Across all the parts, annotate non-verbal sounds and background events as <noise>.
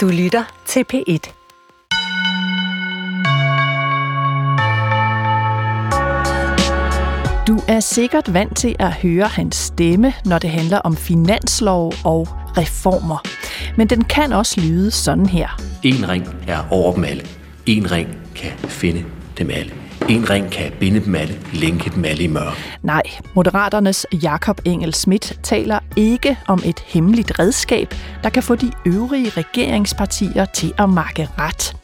Du lytter til P1. Du er sikkert vant til at høre hans stemme, når det handler om finanslov og reformer. Men den kan også lyde sådan her. En ring er over dem alle. En ring kan finde dem alle. En ring kan binde dem alle, lænke dem alle i mørke. Nej, Moderaternes Jakob Engel Schmidt taler ikke om et hemmeligt redskab, der kan få de øvrige regeringspartier til at makke ret.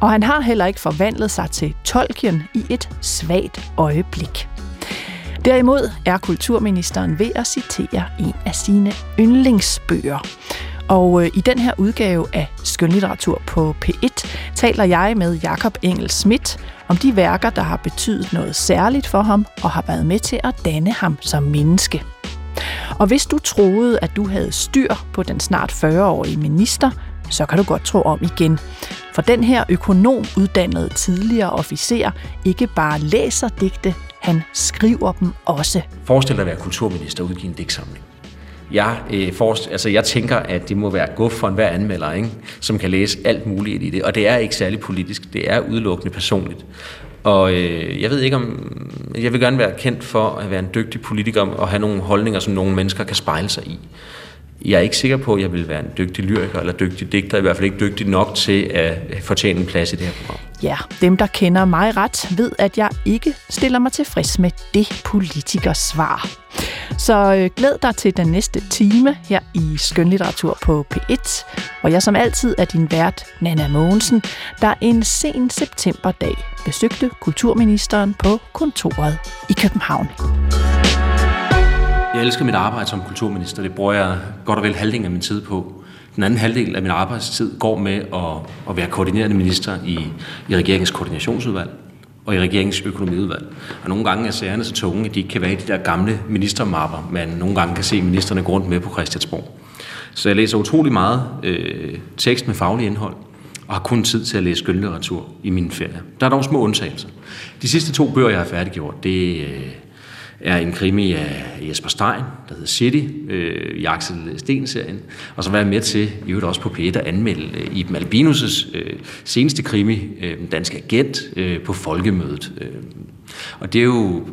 Og han har heller ikke forvandlet sig til Tolkien i et svagt øjeblik. Derimod er kulturministeren ved at citere en af sine yndlingsbøger. Og øh, i den her udgave af Skønlitteratur på P1 taler jeg med Jakob Engel Schmidt om de værker, der har betydet noget særligt for ham og har været med til at danne ham som menneske. Og hvis du troede, at du havde styr på den snart 40-årige minister, så kan du godt tro om igen. For den her økonom uddannede tidligere officer ikke bare læser digte, han skriver dem også. Forestil dig at være kulturminister og udgive en digtsamling. Jeg, øh, forst, altså jeg tænker, at det må være guf for enhver anmelder, ikke? som kan læse alt muligt i det. Og det er ikke særlig politisk, det er udelukkende personligt. Og øh, jeg ved ikke om... Jeg vil gerne være kendt for at være en dygtig politiker og have nogle holdninger, som nogle mennesker kan spejle sig i. Jeg er ikke sikker på, at jeg vil være en dygtig lyriker eller dygtig digter, i hvert fald ikke dygtig nok til at fortjene en plads i det her program. Ja, dem der kender mig ret, ved at jeg ikke stiller mig tilfreds med det politikers svar. Så øh, glæd dig til den næste time her i Skønlitteratur på P1, hvor jeg som altid er din vært, Nana Mogensen, der en sen septemberdag besøgte kulturministeren på kontoret i København. Jeg elsker mit arbejde som kulturminister. Det bruger jeg godt og vel halvdelen af min tid på. Den anden halvdel af min arbejdstid går med at, at være koordinerende minister i, i regeringens koordinationsudvalg og i regeringens økonomiudvalg. Og nogle gange er sagerne så tunge, at de ikke kan være i de der gamle ministermapper, man nogle gange kan se ministerne gå rundt med på Christiansborg. Så jeg læser utrolig meget øh, tekst med faglig indhold, og har kun tid til at læse skønlitteratur i min ferie. Der er dog små undtagelser. De sidste to bøger, jeg har færdiggjort, det øh, er en krimi af Jesper Stein, der hedder City, øh, i Axel Sten-serien. Og så var jeg med til, i øvrigt også på P1, at anmelde øh, Iben Albinus' øh, seneste krimi, øh, Dansk danske agent, øh, på Folkemødet. Øh. Og det er jo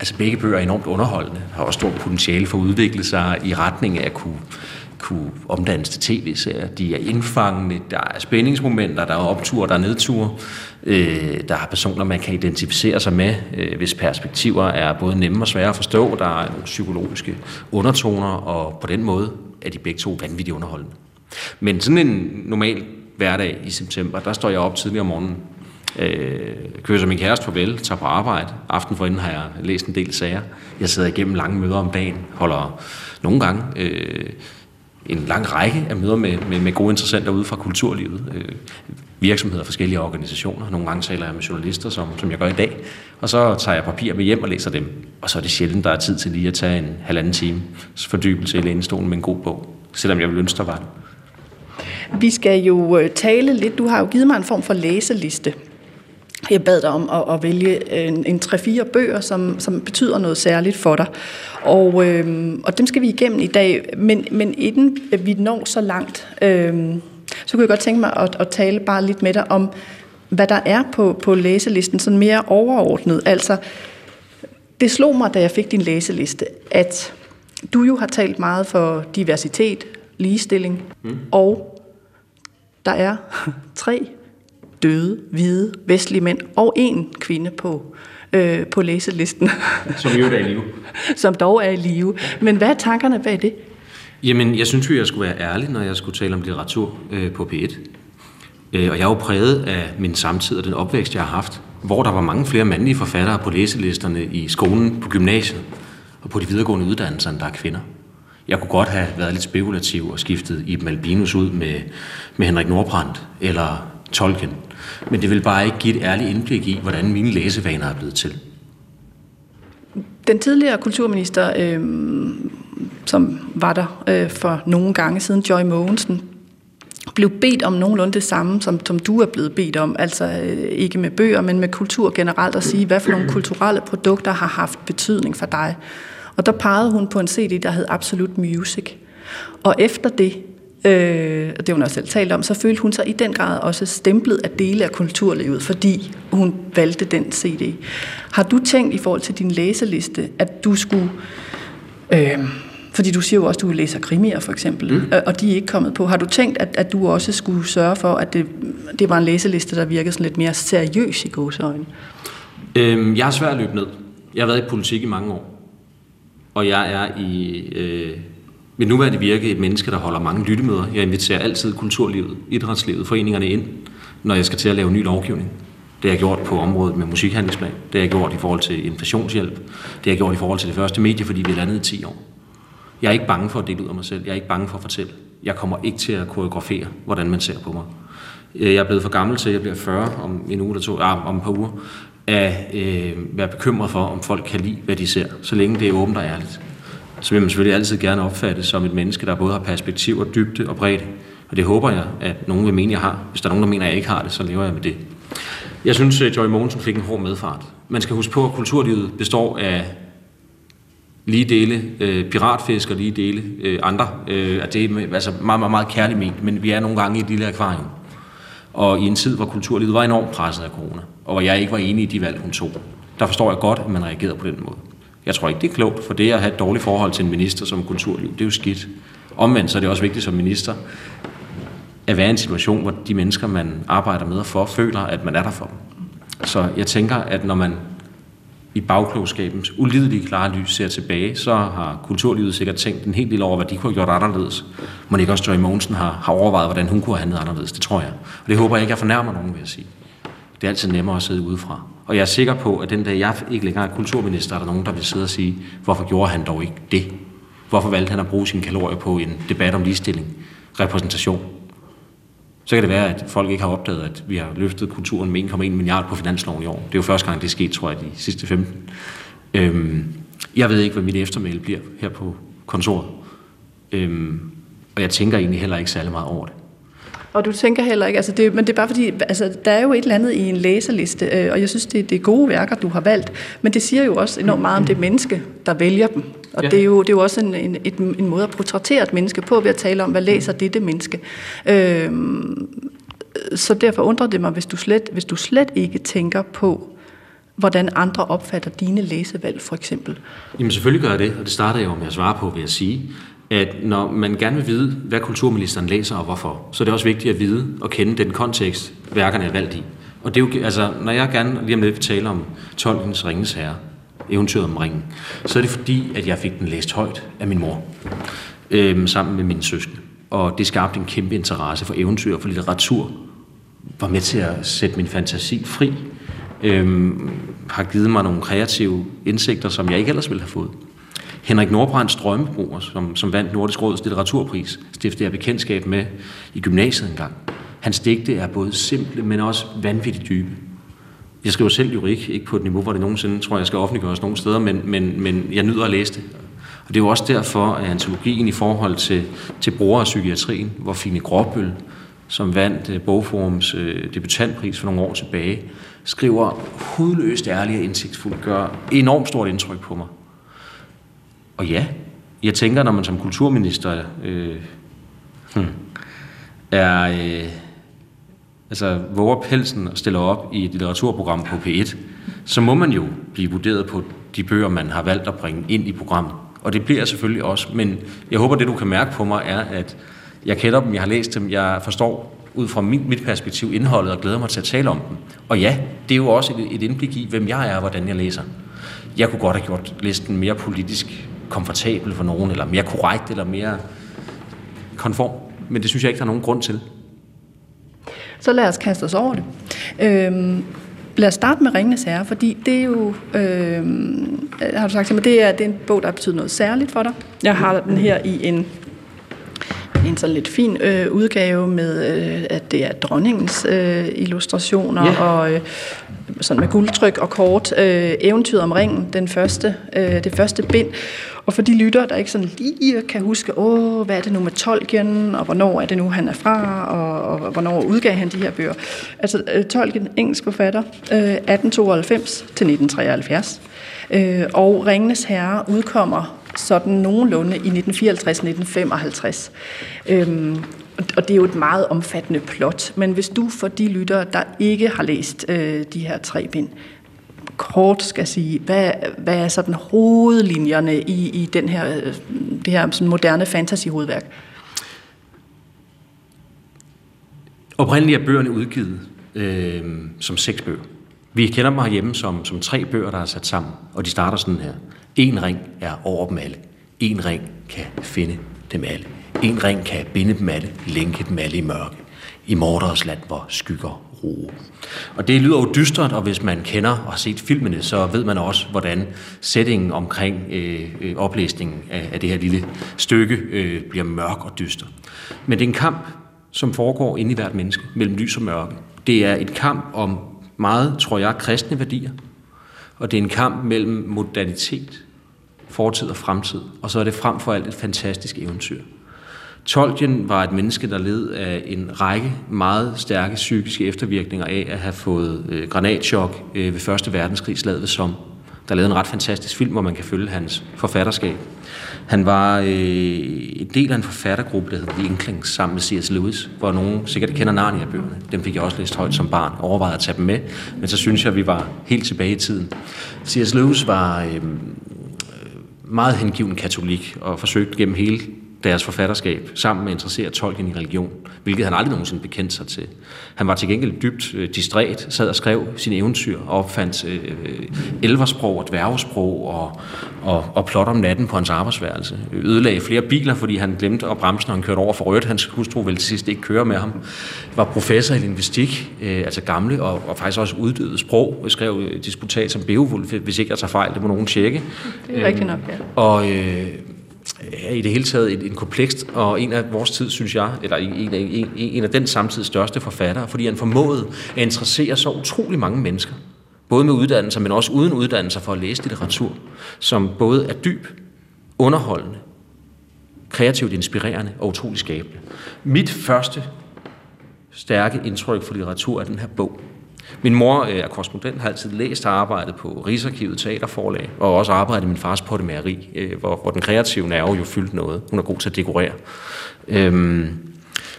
altså begge bøger er enormt underholdende, har også stort potentiale for at udvikle sig i retning af at kunne kunne omdannes til tv-serier. De er indfangende, der er spændingsmomenter, der er optur, der er nedtur. Øh, der er personer, man kan identificere sig med, øh, hvis perspektiver er både nemme og svære at forstå. Der er nogle psykologiske undertoner, og på den måde er de begge to vanvittigt underholdende. Men sådan en normal hverdag i september, der står jeg op tidligere om morgenen, øh, kører min kæreste farvel, tager på arbejde. Aften forinden har jeg læst en del sager. Jeg sidder igennem lange møder om dagen, holder nogle gange øh, en lang række af møder med, med, med gode interessenter ude fra kulturlivet, øh, virksomheder, forskellige organisationer. Nogle gange taler jeg med journalister, som, som jeg gør i dag, og så tager jeg papir med hjem og læser dem. Og så er det sjældent, der er tid til lige at tage en halvanden time fordybelse i lænestolen med en god bog, selvom jeg vil ønske, der var det. Vi skal jo øh, tale lidt. Du har jo givet mig en form for læseliste. Jeg bad dig om at, at vælge en, en 3-4 bøger, som, som betyder noget særligt for dig. Og, øhm, og dem skal vi igennem i dag. Men, men inden vi når så langt, øhm, så kunne jeg godt tænke mig at, at tale bare lidt med dig om, hvad der er på, på læselisten, sådan mere overordnet. Altså, det slog mig, da jeg fik din læseliste, at du jo har talt meget for diversitet, ligestilling, mm. og der er <laughs> tre døde, hvide, vestlige mænd og en kvinde på, øh, på læselisten. <laughs> Som jo er i live. Som dog er i live. Men hvad er tankerne bag det? Jamen, jeg synes jo, jeg skulle være ærlig, når jeg skulle tale om litteratur øh, på P1. Øh, og jeg er jo præget af min samtid og den opvækst, jeg har haft, hvor der var mange flere mandlige forfattere på læselisterne i skolen, på gymnasiet og på de videregående uddannelser, end der er kvinder. Jeg kunne godt have været lidt spekulativ og skiftet Iben Albinus ud med, med Henrik Nordbrandt eller Tolkien. Men det vil bare ikke give et ærligt indblik i, hvordan mine læsevaner er blevet til. Den tidligere kulturminister, øh, som var der øh, for nogle gange siden, Joy Mogensen, blev bedt om nogenlunde det samme, som, som du er blevet bedt om. Altså øh, ikke med bøger, men med kultur generelt, at sige, hvad for nogle kulturelle produkter har haft betydning for dig. Og der pegede hun på en CD, der hed Absolut Music. Og efter det, øh, og det hun også selv talt om, så følte hun sig i den grad også stemplet af dele af kulturlivet, fordi hun valgte den CD. Har du tænkt i forhold til din læseliste, at du skulle... Øh, fordi du siger jo også, at du læser krimier for eksempel, mm. og de er ikke kommet på. Har du tænkt, at, at du også skulle sørge for, at det, det var en læseliste, der virkede sådan lidt mere seriøs i gåsøjne? Øhm, jeg har svært at løbe ned. Jeg har været i politik i mange år. Og jeg er i øh, mit nuværende virke et menneske, der holder mange lyttemøder. Jeg inviterer altid kulturlivet, idrætslivet, foreningerne ind, når jeg skal til at lave ny lovgivning. Det har jeg gjort på området med musikhandlingsplan. Det har jeg gjort i forhold til inflationshjælp. Det har jeg gjort i forhold til det første medie, fordi vi er landet i 10 år. Jeg er ikke bange for at dele ud af mig selv. Jeg er ikke bange for at fortælle. Jeg kommer ikke til at koreografere, hvordan man ser på mig. Øh, jeg er blevet for gammel til, at jeg bliver 40 om en uge eller to, ah, om et par uger, at øh, være bekymret for, om folk kan lide, hvad de ser, så længe det er åbent og ærligt. Så vil man selvfølgelig altid gerne opfatte som et menneske, der både har perspektiv og dybde og bredde. Og det håber jeg, at nogen vil mene, jeg har. Hvis der er nogen, der mener, at jeg ikke har det, så lever jeg med det. Jeg synes, at Joy Mogensen fik en hård medfart. Man skal huske på, at kulturlivet består af lige dele øh, piratfisk og lige dele øh, andre. Øh, at det er altså meget, meget, meget kærligt ment, men vi er nogle gange i et lille akvarium. Og i en tid, hvor kulturlivet var enormt presset af corona, og hvor jeg ikke var enig i de valg, hun tog, der forstår jeg godt, at man reagerede på den måde. Jeg tror ikke, det er klogt, for det at have et dårligt forhold til en minister som kulturliv, det er jo skidt. Omvendt så er det også vigtigt som minister, at være i en situation, hvor de mennesker, man arbejder med og for, føler, at man er der for dem. Så jeg tænker, at når man i bagklogskabens ulidelige klare lys ser tilbage, så har kulturlivet sikkert tænkt en hel del over, hvad de kunne have gjort anderledes. Men ikke også Joy Mogensen har, har overvejet, hvordan hun kunne have handlet anderledes. Det tror jeg. Og det håber jeg ikke, jeg fornærmer nogen, vil jeg sige. Det er altid nemmere at sidde udefra. Og jeg er sikker på, at den dag jeg ikke længere er kulturminister, er der nogen, der vil sidde og sige, hvorfor gjorde han dog ikke det? Hvorfor valgte han at bruge sine kalorier på en debat om ligestilling, repræsentation? Så kan det være, at folk ikke har opdaget, at vi har løftet kulturen med 1,1 milliard på finansloven i år. Det er jo første gang, det er sket, tror jeg, de sidste 15. Øhm, jeg ved ikke, hvad mit eftermæl bliver her på kontoret. Øhm, og jeg tænker egentlig heller ikke særlig meget over det. Og du tænker heller ikke, altså det, men det er bare fordi, altså der er jo et eller andet i en læserliste, øh, og jeg synes, det, det er gode værker, du har valgt, men det siger jo også enormt meget om det menneske, der vælger dem. Og ja. det, er jo, det er jo også en, en, et, en måde at portrættere et menneske på, ved at tale om, hvad læser det menneske. Øhm, så derfor undrer det mig, hvis du, slet, hvis du slet ikke tænker på, hvordan andre opfatter dine læsevalg, for eksempel. Jamen selvfølgelig gør jeg det, og det starter jeg jo med at svare på, vil jeg sige at når man gerne vil vide, hvad kulturministeren læser og hvorfor, så er det også vigtigt at vide og kende den kontekst, værkerne er valgt i. Og det er jo, altså, når jeg gerne lige om lidt vil tale om Tolkens Ringens Herre, eventyret om ringen, så er det fordi, at jeg fik den læst højt af min mor, øh, sammen med min søskende. Og det skabte en kæmpe interesse for eventyr og for litteratur, var med til at sætte min fantasi fri, øh, har givet mig nogle kreative indsigter, som jeg ikke ellers ville have fået. Henrik Nordbrands drømmebroer, som, som vandt Nordisk Råds litteraturpris, stiftede jeg bekendtskab med i gymnasiet engang. Hans digte er både simple, men også vanvittigt dybe. Jeg skriver selv lyrik, ikke på et niveau, hvor det nogensinde, tror jeg, skal offentliggøres nogen steder, men, men, men jeg nyder at læse det. Og det er jo også derfor, at antologien i forhold til, til brugere af psykiatrien, hvor Fine Gråbøl, som vandt øh, Bogforums øh, debutantpris for nogle år tilbage, skriver hudløst ærligt og indsigtsfuldt, gør enormt stort indtryk på mig. Og ja, jeg tænker, når man som kulturminister øh, hmm, er, øh, altså, våger pelsen og stiller op i et litteraturprogram på P1, så må man jo blive vurderet på de bøger, man har valgt at bringe ind i programmet. Og det bliver jeg selvfølgelig også, men jeg håber, det du kan mærke på mig er, at jeg kender dem, jeg har læst dem, jeg forstår ud fra mit, mit perspektiv indholdet og glæder mig til at tale om dem. Og ja, det er jo også et, et indblik i, hvem jeg er og hvordan jeg læser. Jeg kunne godt have gjort listen mere politisk komfortabel for nogen, eller mere korrekt, eller mere konform. Men det synes jeg ikke, der er nogen grund til. Så lad os kaste os over det. Øhm, lad os starte med Ringenes Herre, fordi det er jo, øhm, har du sagt til mig, det er, det er en bog, der betyder noget særligt for dig. Jeg har den her i en en sådan lidt fin øh, udgave med, øh, at det er dronningens øh, illustrationer yeah. og øh, sådan med guldtryk og kort. Øh, Eventyret om ringen, den første, øh, det første bind. Og for de lyttere, der ikke sådan lige kan huske, åh, hvad er det nu med Tolkien, og hvornår er det nu, han er fra, og, og hvornår udgav han de her bøger. Altså øh, Tolkien, engelsk forfatter, øh, 1892 til 1973. Øh, og Ringenes Herre udkommer sådan nogenlunde i 1954-1955. Øhm, og det er jo et meget omfattende plot, men hvis du for de lyttere, der ikke har læst øh, de her tre bind, kort skal sige, hvad, hvad er sådan hovedlinjerne i, i den her, det her sådan moderne fantasy-hovedværk? Oprindeligt er bøgerne udgivet øh, som seks bøger. Vi kender dem herhjemme som, som tre bøger, der er sat sammen, og de starter sådan her. En ring er over dem alle. En ring kan finde dem alle. En ring kan binde dem alle, lænke dem alle i mørke. I morderes land, hvor skygger ro. Og det lyder jo dystert, og hvis man kender og har set filmene, så ved man også, hvordan settingen omkring øh, øh, oplæsningen af, af det her lille stykke øh, bliver mørk og dyster. Men det er en kamp, som foregår inde i hvert menneske, mellem lys og mørke. Det er et kamp om meget, tror jeg, kristne værdier, og det er en kamp mellem modernitet, fortid og fremtid, og så er det frem for alt et fantastisk eventyr. Tolkien var et menneske, der led af en række meget stærke psykiske eftervirkninger af at have fået øh, granatschok øh, ved Første Verdenskrig, slaget ved Somme. Der lavede en ret fantastisk film, hvor man kan følge hans forfatterskab. Han var øh, en del af en forfattergruppe, der hed The Inklings, sammen med C.S. Lewis, hvor nogen sikkert kender Narnia-bøgerne. Dem fik jeg også læst højt som barn, overvejede at tage dem med, men så synes jeg, at vi var helt tilbage i tiden. C.S. Lewis var øh, meget hengiven katolik og forsøgte gennem hele deres forfatterskab sammen med interesseret Tolkien i religion, hvilket han aldrig nogensinde bekendt sig til. Han var til gengæld dybt øh, distræt, sad og skrev sine eventyr og opfandt øh, elversprog og dværgesprog og, og, og plot om natten på hans arbejdsværelse. Ødelagde flere biler, fordi han glemte at bremse, når han kørte over for rødt. Hans hustru ville til sidst ikke køre med ham. Var professor i lingvistik, øh, altså gamle og, og faktisk også uddøde sprog. Skrev øh, disputat som Beowulf, hvis ikke jeg tager fejl, det må nogen tjekke. Det er rigtigt nok, ja. Og øh, i det hele taget en, en komplekst og en af vores tid, synes jeg, eller en en, en af den samtids største forfattere, fordi han formåede at interessere så utrolig mange mennesker, både med uddannelser, men også uden uddannelser for at læse litteratur, som både er dyb, underholdende, kreativt inspirerende og utrolig skabende. Mit første stærke indtryk for litteratur er den her bog, min mor øh, er korrespondent, har altid læst og arbejdet på Rigsarkivet Teaterforlag, og også arbejdet i min fars pottemageri, øh, hvor, hvor den kreative nerve jo fyldte noget. Hun er god til at dekorere. Øhm,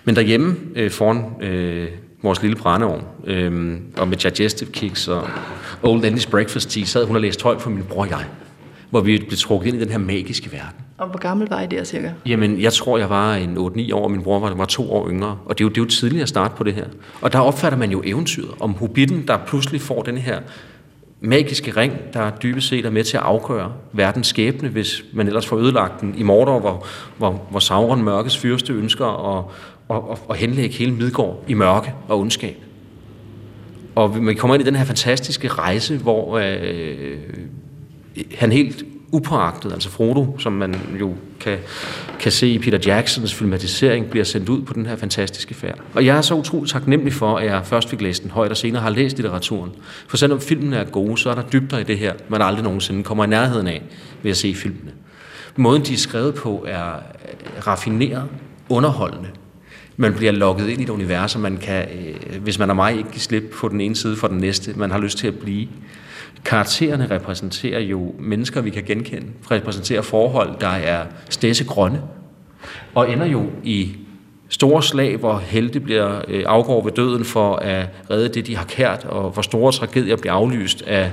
men derhjemme øh, foran øh, vores lille brændeovn, øh, og med digestive kicks og Old English Breakfast Tea, sad hun og læste højt for min bror og jeg, hvor vi blev trukket ind i den her magiske verden. Og hvor gammel var I der cirka? Jamen, jeg tror, jeg var en 8-9 år, og min bror var, var to år yngre. Og det er, jo, det er jo tidligt at starte på det her. Og der opfatter man jo eventyret om Hobbiten, der pludselig får den her magiske ring, der dybest set er med til at afgøre verdens skæbne, hvis man ellers får ødelagt den i Mordor, hvor, hvor, hvor Sauron mørkets fyrste ønsker at, at, at, at henlægge hele Midgård i mørke og ondskab. Og man kommer ind i den her fantastiske rejse, hvor øh, han helt upåagtet, altså Frodo, som man jo kan, kan se i Peter Jacksons filmatisering, bliver sendt ud på den her fantastiske færd. Og jeg er så utroligt taknemmelig for, at jeg først fik læst den højt, og senere har læst litteraturen. For selvom filmen er gode, så er der dybder i det her, man aldrig nogensinde kommer i nærheden af ved at se filmene. Måden, de er skrevet på, er raffineret, underholdende. Man bliver lukket ind i et univers, og man kan, øh, hvis man er mig, ikke give slippe på den ene side for den næste. Man har lyst til at blive. Karaktererne repræsenterer jo mennesker, vi kan genkende, repræsenterer forhold, der er grønne, og ender jo i store slag, hvor helte bliver øh, afgår ved døden for at redde det, de har kært, og hvor store tragedier bliver aflyst af,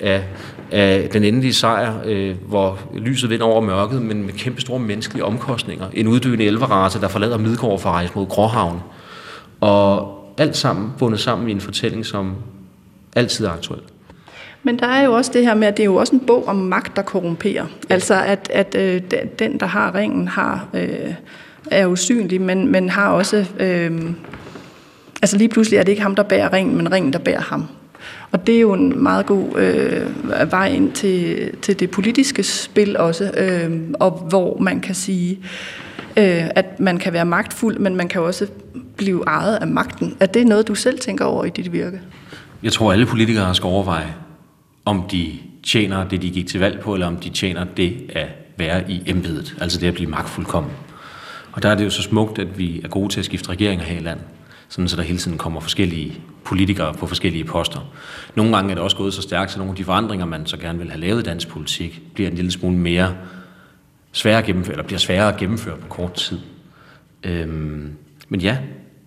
af, af den endelige sejr, øh, hvor lyset vinder over mørket, men med kæmpe store menneskelige omkostninger. En uddøende elverrace, der forlader Midgård for at rejse mod Gråhavn. Og alt sammen bundet sammen i en fortælling, som altid er aktuel. Men der er jo også det her med, at det er jo også en bog om magt, der korrumperer. Altså at, at øh, den, der har ringen, har, øh, er usynlig, men, men har også... Øh, altså lige pludselig er det ikke ham, der bærer ringen, men ringen, der bærer ham. Og det er jo en meget god øh, vej ind til, til det politiske spil også, øh, og hvor man kan sige, øh, at man kan være magtfuld, men man kan også blive ejet af magten. Er det noget, du selv tænker over i dit virke? Jeg tror, alle politikere skal overveje, om de tjener det, de gik til valg på, eller om de tjener det at være i embedet, altså det at blive magtfuldkommen. Og der er det jo så smukt, at vi er gode til at skifte regeringer her i landet, sådan så der hele tiden kommer forskellige politikere på forskellige poster. Nogle gange er det også gået så stærkt, så nogle af de forandringer, man så gerne vil have lavet i dansk politik, bliver en lille smule mere svære at gennemføre, eller bliver sværere at gennemføre på kort tid. Øhm, men ja,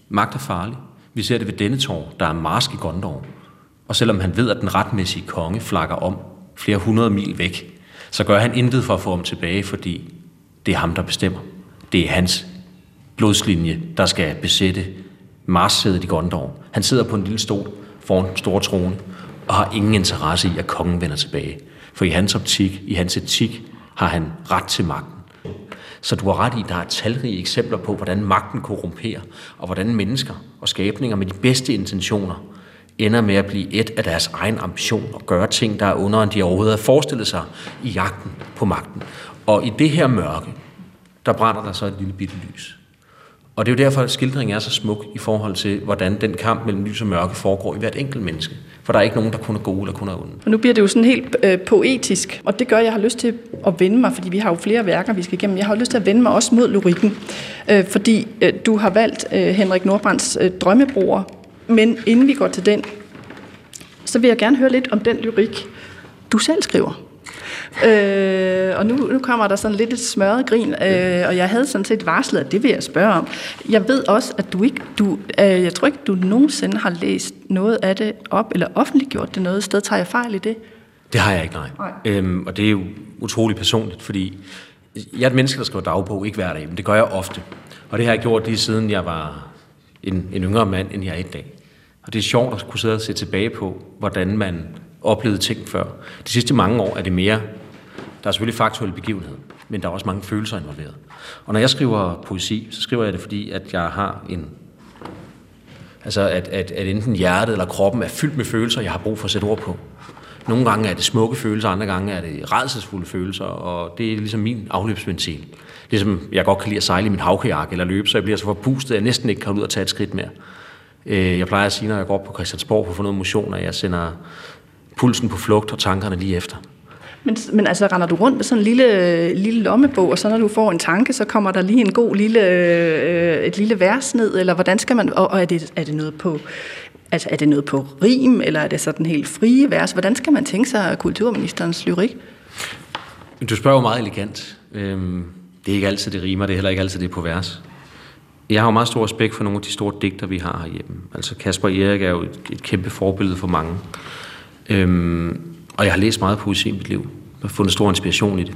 magt er farlig. Vi ser det ved denne tår, der er marsk i Gondor. Og selvom han ved, at den retmæssige konge flakker om flere hundrede mil væk, så gør han intet for at få ham tilbage, fordi det er ham, der bestemmer. Det er hans blodslinje, der skal besætte Mars-sædet i Gondor. Han sidder på en lille stol foran den store trone, og har ingen interesse i, at kongen vender tilbage. For i hans optik, i hans etik, har han ret til magten. Så du har ret i, at der er talrige eksempler på, hvordan magten korrumperer, og hvordan mennesker og skabninger med de bedste intentioner ender med at blive et af deres egen ambition og gøre ting, der er under, end de overhovedet har forestillet sig i jagten på magten. Og i det her mørke, der brænder der så et lille bitte lys. Og det er jo derfor, at skildringen er så smuk i forhold til, hvordan den kamp mellem lys og mørke foregår i hvert enkelt menneske. For der er ikke nogen, der kun er gode eller kun er onde. Og nu bliver det jo sådan helt øh, poetisk, og det gør, at jeg har lyst til at vende mig, fordi vi har jo flere værker, vi skal igennem. Jeg har lyst til at vende mig også mod lyrikken, øh, fordi øh, du har valgt øh, Henrik Nordbrands øh, Drømmebroer. Men inden vi går til den, så vil jeg gerne høre lidt om den lyrik, du selv skriver. Øh, og nu, nu kommer der sådan lidt et smørret grin, øh, og jeg havde sådan set varslet, at det vil jeg spørge om. Jeg ved også, at du ikke, du, øh, jeg tror ikke, du nogensinde har læst noget af det op, eller offentliggjort det noget sted. Tager jeg fejl i det? Det har jeg ikke, nej. nej. Øhm, og det er jo utrolig personligt, fordi jeg er et menneske, der skriver dagbog, ikke hver dag, men det gør jeg ofte. Og det har jeg gjort lige siden jeg var en, en yngre mand, end jeg er i dag. Og det er sjovt at kunne sidde og se tilbage på, hvordan man oplevede ting før. De sidste mange år er det mere der er selvfølgelig faktuelle begivenheder, men der er også mange følelser involveret. Og når jeg skriver poesi, så skriver jeg det, fordi at jeg har en... Altså, at, at, at enten hjertet eller kroppen er fyldt med følelser, jeg har brug for at sætte ord på. Nogle gange er det smukke følelser, andre gange er det redselsfulde følelser, og det er ligesom min afløbsventil. Ligesom jeg godt kan lide at sejle i min havkajak eller løbe, så jeg bliver så forpustet, at jeg næsten ikke kan ud og tage et skridt mere. Øh, jeg plejer at sige, når jeg går op på Christiansborg for at få noget motion, at jeg sender pulsen på flugt og tankerne lige efter. Men, men altså, render du rundt med sådan en lille, lille lommebog, og så når du får en tanke, så kommer der lige en god lille, øh, et lille vers ned, eller hvordan skal man, og, og er, det, er det noget på, altså er det noget på rim, eller er det sådan helt frie vers? Hvordan skal man tænke sig kulturministerens lyrik? Du spørger jo meget elegant. Øhm, det er ikke altid, det rimer, det er heller ikke altid, det er på vers. Jeg har jo meget stor respekt for nogle af de store digter, vi har herhjemme. Altså Kasper Erik er jo et, et kæmpe forbillede for mange. Øhm, og jeg har læst meget poesi i mit liv. Jeg har fundet stor inspiration i det.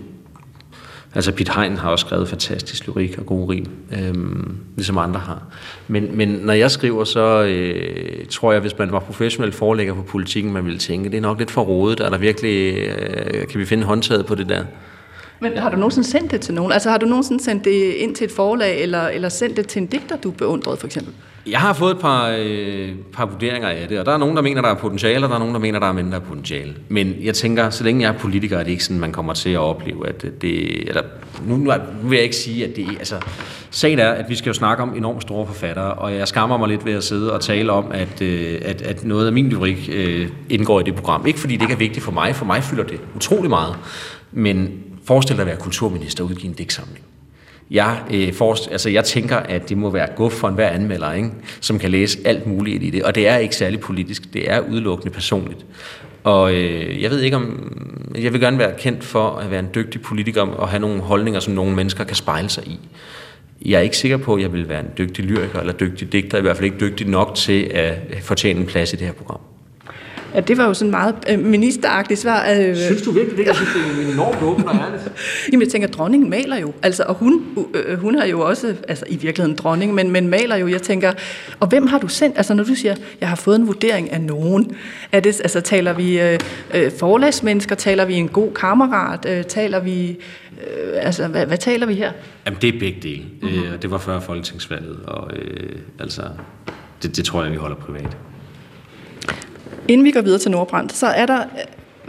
Altså Piet Hein har også skrevet fantastisk lyrik og god rim, øhm, ligesom andre har. Men, men når jeg skriver, så øh, tror jeg, hvis man var professionel forlægger på politikken, man ville tænke, det er nok lidt for rodet, er der virkelig, øh, kan vi finde håndtaget på det der? Men har du nogensinde sendt det til nogen? Altså har du nogensinde sendt det ind til et forlag, eller, eller sendt det til en digter, du beundrede for eksempel? Jeg har fået et par, øh, par vurderinger af det, og der er nogen, der mener, der er potentiale, og der er nogen, der mener, der er mindre potentiale. Men jeg tænker, så længe jeg er politiker, er det ikke sådan, man kommer til at opleve, at det... Eller, nu, nu vil jeg ikke sige, at det... Altså, sagen er, at vi skal jo snakke om enormt store forfattere, og jeg skammer mig lidt ved at sidde og tale om, at, øh, at, at noget af min lyrik øh, indgår i det program. Ikke fordi det ikke er vigtigt for mig, for mig fylder det utrolig meget. Men forestil dig at være kulturminister og udgive en digtsamling. Jeg, øh, forst, altså jeg tænker, at det må være guf for enhver anmelder, ikke? som kan læse alt muligt i det. Og det er ikke særlig politisk, det er udelukkende personligt. Og øh, jeg ved ikke om... Jeg vil gerne være kendt for at være en dygtig politiker og have nogle holdninger, som nogle mennesker kan spejle sig i. Jeg er ikke sikker på, at jeg vil være en dygtig lyriker eller dygtig digter, i hvert fald ikke dygtig nok til at fortjene en plads i det her program. Ja, det var jo sådan meget øh, ministeragtigt svar. Øh, synes du virkelig det? Jeg synes, det er enormt åbent og ærligt. <laughs> Jamen, jeg tænker, dronningen maler jo. Altså, og hun, øh, hun er jo også, altså i virkeligheden dronning, men, men maler jo. Jeg tænker, og hvem har du sendt? Altså, når du siger, jeg har fået en vurdering af nogen. Er det, altså, taler vi øh, øh, forlagsmennesker? Taler vi en god kammerat? Øh, taler vi... Øh, altså, hvad, hvad taler vi her? Jamen, det er begge dele. Mm-hmm. Øh, det var før folketingsvalget, og øh, altså, det, det tror jeg, vi holder privat. Inden vi går videre til Nordbrand, så er der,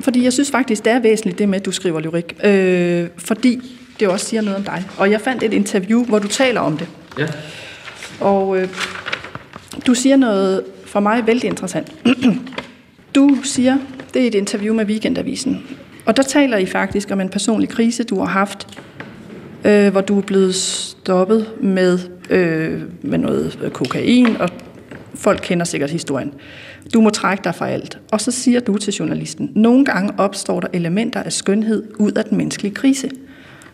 fordi jeg synes faktisk, det er væsentligt det med, at du skriver lyrik, øh, fordi det også siger noget om dig. Og jeg fandt et interview, hvor du taler om det. Ja. Og øh, du siger noget for mig vældig interessant. <clears throat> du siger, det er et interview med Weekendavisen, og der taler I faktisk om en personlig krise, du har haft, øh, hvor du er blevet stoppet med, øh, med noget kokain, og folk kender sikkert historien. Du må trække dig fra alt. Og så siger du til journalisten, nogle gange opstår der elementer af skønhed ud af den menneskelige krise.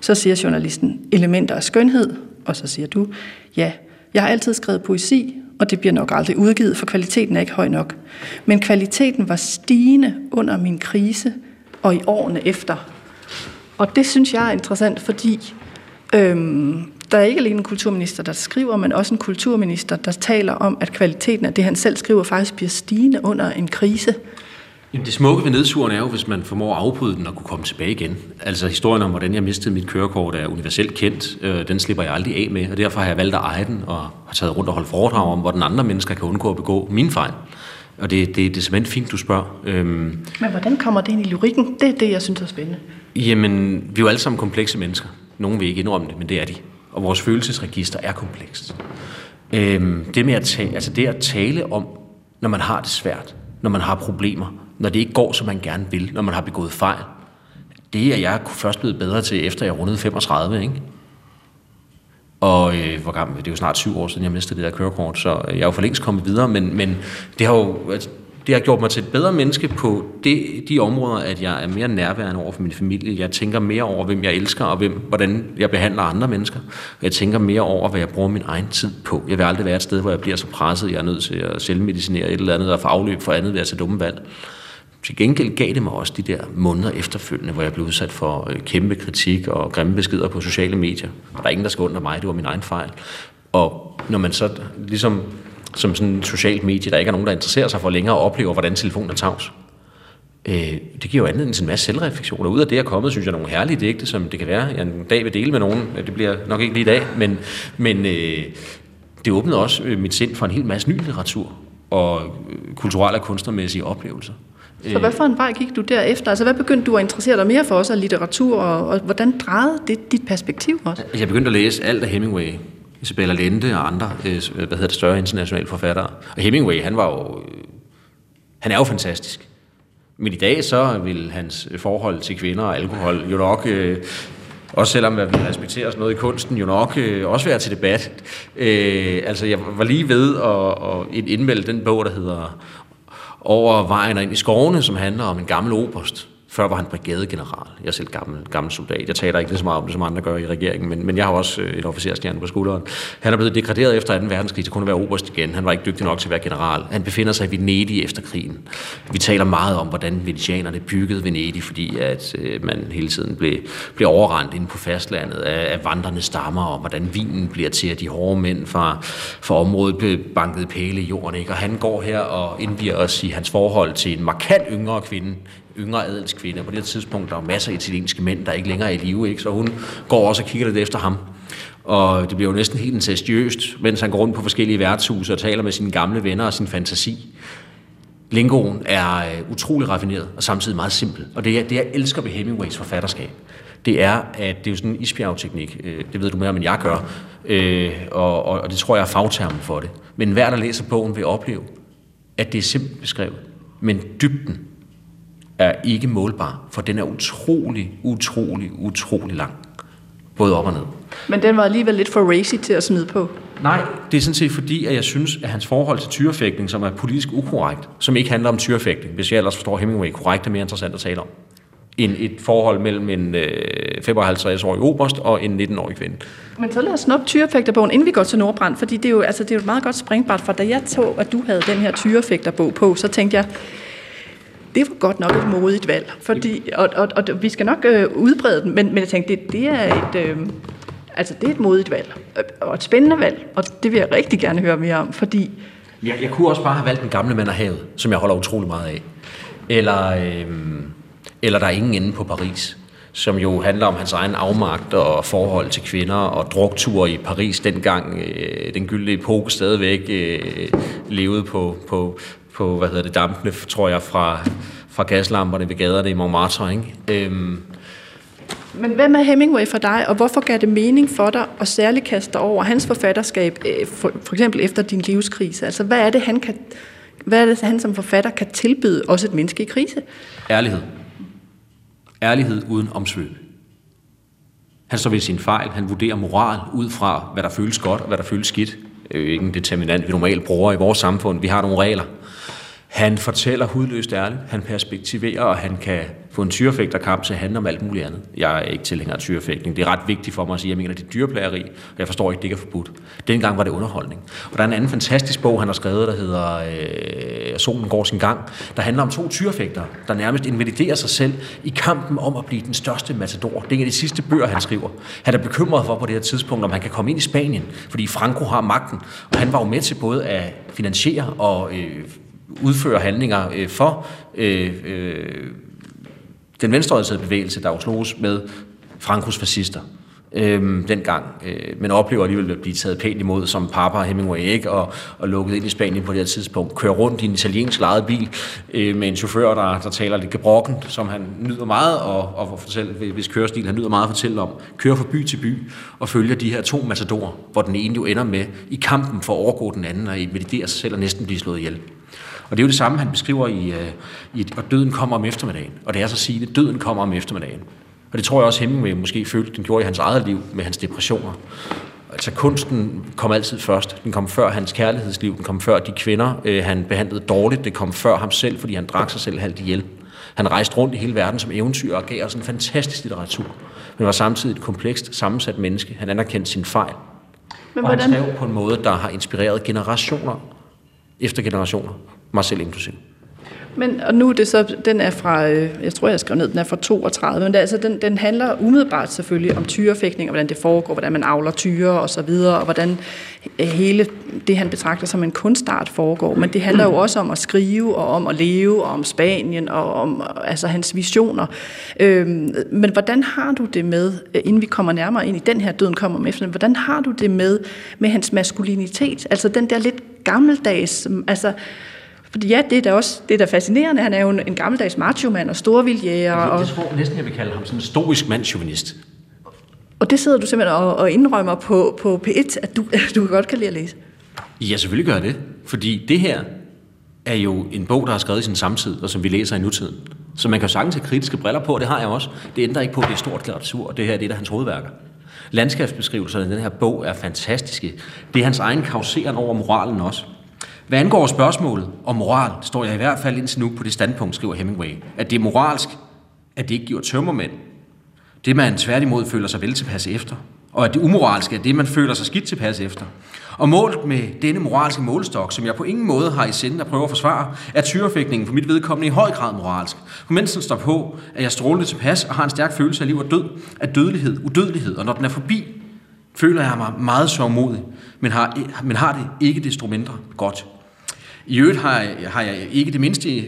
Så siger journalisten, elementer af skønhed, og så siger du, ja, jeg har altid skrevet poesi, og det bliver nok aldrig udgivet, for kvaliteten er ikke høj nok. Men kvaliteten var stigende under min krise og i årene efter. Og det synes jeg er interessant, fordi øhm, der er ikke alene en kulturminister, der skriver, men også en kulturminister, der taler om, at kvaliteten af det, han selv skriver, faktisk bliver stigende under en krise. Jamen, det smukke ved nedturen er jo, hvis man formår at afbryde den og kunne komme tilbage igen. Altså historien om, hvordan jeg mistede mit kørekort, er universelt kendt. Øh, den slipper jeg aldrig af med, og derfor har jeg valgt at eje den og har taget rundt og holdt foredrag om, hvordan andre mennesker kan undgå at begå mine fejl. Og det, det, det er simpelthen fint, du spørger. Øhm, Men hvordan kommer det ind i lyrikken? Det er det, jeg synes er spændende. Jamen, vi er jo alle sammen komplekse mennesker. Nogle vil ikke indrømme det, men det er de. Og vores følelsesregister er komplekst. Øhm, det med at tale, altså det at tale om, når man har det svært, når man har problemer, når det ikke går, som man gerne vil, når man har begået fejl, det er jeg først blevet bedre til, efter jeg rundede 35, ikke? Og øh, hvor gammel, det er jo snart syv år siden, jeg mistede det der kørekort, så øh, jeg er jo for længst kommet videre, men, men det har jo altså, det har gjort mig til et bedre menneske på det, de områder, at jeg er mere nærværende over for min familie. Jeg tænker mere over, hvem jeg elsker, og hvem, hvordan jeg behandler andre mennesker. Jeg tænker mere over, hvad jeg bruger min egen tid på. Jeg vil aldrig være et sted, hvor jeg bliver så presset, jeg er nødt til at selvmedicinere et eller andet, og få afløb for andet ved at tage dumme valg. Til gengæld gav det mig også de der måneder efterfølgende, hvor jeg blev udsat for øh, kæmpe kritik og grimme beskeder på sociale medier. Der er ingen, der skal under mig, det var min egen fejl. Og når man så ligesom som sådan et socialt medie, der ikke er nogen, der interesserer sig for længere, og oplever, hvordan telefonen er tavs. Øh, det giver jo anledning til en masse selvreflektion, og ud af det er kommet, synes jeg, nogle herlige digte, som det kan være, jeg en dag vil dele med nogen, det bliver nok ikke lige i dag, men, men øh, det åbnede også øh, mit sind for en hel masse ny litteratur, og øh, kulturelle og kunstnermæssige oplevelser. Så hvad for en vej gik du derefter? Altså, hvad begyndte du at interessere dig mere for os af litteratur, og, og hvordan drejede det dit perspektiv også? Jeg begyndte at læse alt af Hemingway, Isabella Lente og andre, øh, hvad hedder det, større internationale forfattere. Og Hemingway, han var jo, øh, han er jo fantastisk. Men i dag så vil hans øh, forhold til kvinder og alkohol jo nok, øh, også selvom vi respekterer sådan noget i kunsten, jo nok øh, også være til debat. Øh, altså jeg var lige ved at, at indmelde den bog, der hedder Over vejen og ind i skovene, som handler om en gammel oberst, før var han brigadegeneral. Jeg er selv gammel, gammel soldat. Jeg taler ikke lige så meget om det, som andre gør i regeringen, men, men jeg har også øh, et officerstjerne på skulderen. Han er blevet degraderet efter 2. verdenskrig til kun at være oberst igen. Han var ikke dygtig nok til at være general. Han befinder sig i Venedig efter krigen. Vi taler meget om, hvordan venetianerne byggede Venedig, fordi at øh, man hele tiden blev, blev overrendt inde på fastlandet af, af vandrende stammer, og hvordan vinen bliver til, at de hårde mænd fra, fra området blev banket pæle i jorden. Ikke? Og han går her og indviger os i hans forhold til en markant yngre kvinde, yngre adelskvinde. På det tidspunkt der var masser af italienske mænd, der ikke længere er i live, ikke? så hun går også og kigger lidt efter ham. Og det bliver jo næsten helt incestuøst, mens han går rundt på forskellige værtshuse og taler med sine gamle venner og sin fantasi. Lingoen er øh, utrolig raffineret og samtidig meget simpel. Og det, er, det jeg elsker ved Hemingways forfatterskab, det er, at det er jo sådan en isbjergteknik. Øh, det ved du mere om, end jeg gør. Øh, og, og, og det tror jeg er fagtermen for det. Men hver, der læser bogen, vil opleve, at det er simpelt beskrevet. Men dybden er ikke målbar, for den er utrolig, utrolig, utrolig lang. Både op og ned. Men den var alligevel lidt for racy til at smide på. Nej, det er sådan set fordi, at jeg synes, at hans forhold til tyrefægtning, som er politisk ukorrekt, som ikke handler om tyrefægtning, hvis jeg ellers forstår Hemingway korrekt, er mere interessant at tale om, end et forhold mellem en øh, 55-årig oberst og en 19-årig kvinde. Men så lad os snuppe tyrefægterbogen, inden vi går til Nordbrand, fordi det er jo, altså, det er jo et meget godt springbræt, for da jeg tog, at du havde den her tyrefægterbog på, så tænkte jeg, det var godt nok et modigt valg, fordi, og, og, og vi skal nok øh, udbrede den, men, men jeg tænkte, det, det er et... Øh, Altså, det er et modigt valg, øh, og et spændende valg, og det vil jeg rigtig gerne høre mere om, fordi... Jeg, jeg kunne også bare have valgt den gamle mand af havet, som jeg holder utrolig meget af. Eller, øh, eller Der er ingen inde på Paris, som jo handler om hans egen afmagt og forhold til kvinder og drukture i Paris, dengang øh, den gyldne epoke stadigvæk øh, levede på, på, på, hvad hedder det, dampene, tror jeg, fra, fra gaslamperne ved gaderne i Montmartre, ikke? Øhm. Men hvem er Hemingway for dig, og hvorfor gav det mening for dig at særligt kaste over hans forfatterskab, øh, for, for eksempel efter din livskrise? Altså, hvad er det, han kan, hvad er det, han som forfatter kan tilbyde også et menneske i krise? Ærlighed. Ærlighed uden omsvøb. Han står ved sin fejl. Han vurderer moral ud fra, hvad der føles godt og hvad der føles skidt. Det er jo ikke en determinant, vi normalt bruger i vores samfund. Vi har nogle regler. Han fortæller hudløst ærligt, han perspektiverer, og han kan få en tyrefægterkamp til at handle om alt muligt andet. Jeg er ikke tilhænger af tyrefægtning. Det er ret vigtigt for mig at sige, at jeg mener, det er dyreplageri, og jeg forstår ikke, det ikke er forbudt. Dengang var det underholdning. Og der er en anden fantastisk bog, han har skrevet, der hedder øh, Solen går sin gang, der handler om to tyrefægter, der nærmest invaliderer sig selv i kampen om at blive den største matador. Det er en af de sidste bøger, han skriver. Han er bekymret for på det her tidspunkt, om han kan komme ind i Spanien, fordi Franco har magten, og han var jo med til både at finansiere og øh, udfører handlinger øh, for øh, øh, den venstreorienterede bevægelse, der jo slogs med Frankos fascister øh, dengang, øh, men oplever alligevel at blive taget pænt imod som Papa og Hemingway, ikke? Og, og lukket ind i Spanien på det her tidspunkt. Kører rundt i en italiensk lejet bil øh, med en chauffør, der, der taler lidt gebrokken, som han nyder meget, og, og fortælle, hvis kørestil han nyder meget at fortælle om. Kører fra by til by og følger de her to matadorer, hvor den ene jo ender med i kampen for at overgå den anden og meditere sig selv og næsten blive slået ihjel. Og det er jo det samme, han beskriver i, øh, i og døden kommer om eftermiddagen. Og det er så at sige, at døden kommer om eftermiddagen. Og det tror jeg også Hemingway måske følte, den gjorde i hans eget liv med hans depressioner. Altså kunsten kom altid først. Den kom før hans kærlighedsliv. Den kom før de kvinder, øh, han behandlede dårligt. Det kom før ham selv, fordi han drak sig selv halvt ihjel. Han rejste rundt i hele verden som eventyr og gav os en fantastisk litteratur. Men var samtidig et komplekst sammensat menneske. Han anerkendte sin fejl. Men og hvordan... han skrev på en måde, der har inspireret generationer efter generationer, mig selv inklusiv. Men, og nu er det så, den er fra, øh, jeg tror jeg skrev ned, den er fra 32, men det, altså, den, den handler umiddelbart selvfølgelig om tyrefægtning, og hvordan det foregår, hvordan man avler tyre og så videre, og hvordan øh, hele det, han betragter som en kunstart foregår. Men det handler jo også om at skrive, og om at leve, og om Spanien, og om altså, hans visioner. Øhm, men hvordan har du det med, øh, inden vi kommer nærmere ind i den her døden kommer om efter, hvordan har du det med, med hans maskulinitet? Altså den der lidt gammeldags, altså fordi ja, det er da også det er da fascinerende. Han er jo en, en gammeldags macho-mand og storvildjæger. Jeg, jeg tror næsten, jeg vil kalde ham sådan en stoisk mandsjuvenist. Og det sidder du simpelthen og, og indrømmer på, på P1, at du, <laughs> du godt kan lide at læse? Ja, selvfølgelig gør jeg det. Fordi det her er jo en bog, der er skrevet i sin samtid, og som vi læser i nutiden. Så man kan jo sagtens have kritiske briller på, og det har jeg også. Det ændrer ikke på, at det er stort litteratur, og det her det er der hans hovedværker. Landskabsbeskrivelserne i den her bog er fantastiske. Det er hans egen kauseren over moralen også. Hvad angår spørgsmålet om moral, står jeg i hvert fald indtil nu på det standpunkt, skriver Hemingway, at det er moralsk, at det ikke giver tømmermænd. Det man tværtimod føler sig vel tilpas efter, og at det umoralske er det, man føler sig skidt tilpas efter. Og målt med denne moralske målestok, som jeg på ingen måde har i sinde at prøve at forsvare, er tyrefægtningen for mit vedkommende i høj grad moralsk. For mens den står på, at jeg strålende tilpas og har en stærk følelse af liv og død, af dødelighed, udødelighed, og når den er forbi, føler jeg mig meget sørgmodig, men har, men har det ikke desto mindre godt. I øvrigt har jeg, har jeg ikke det mindste,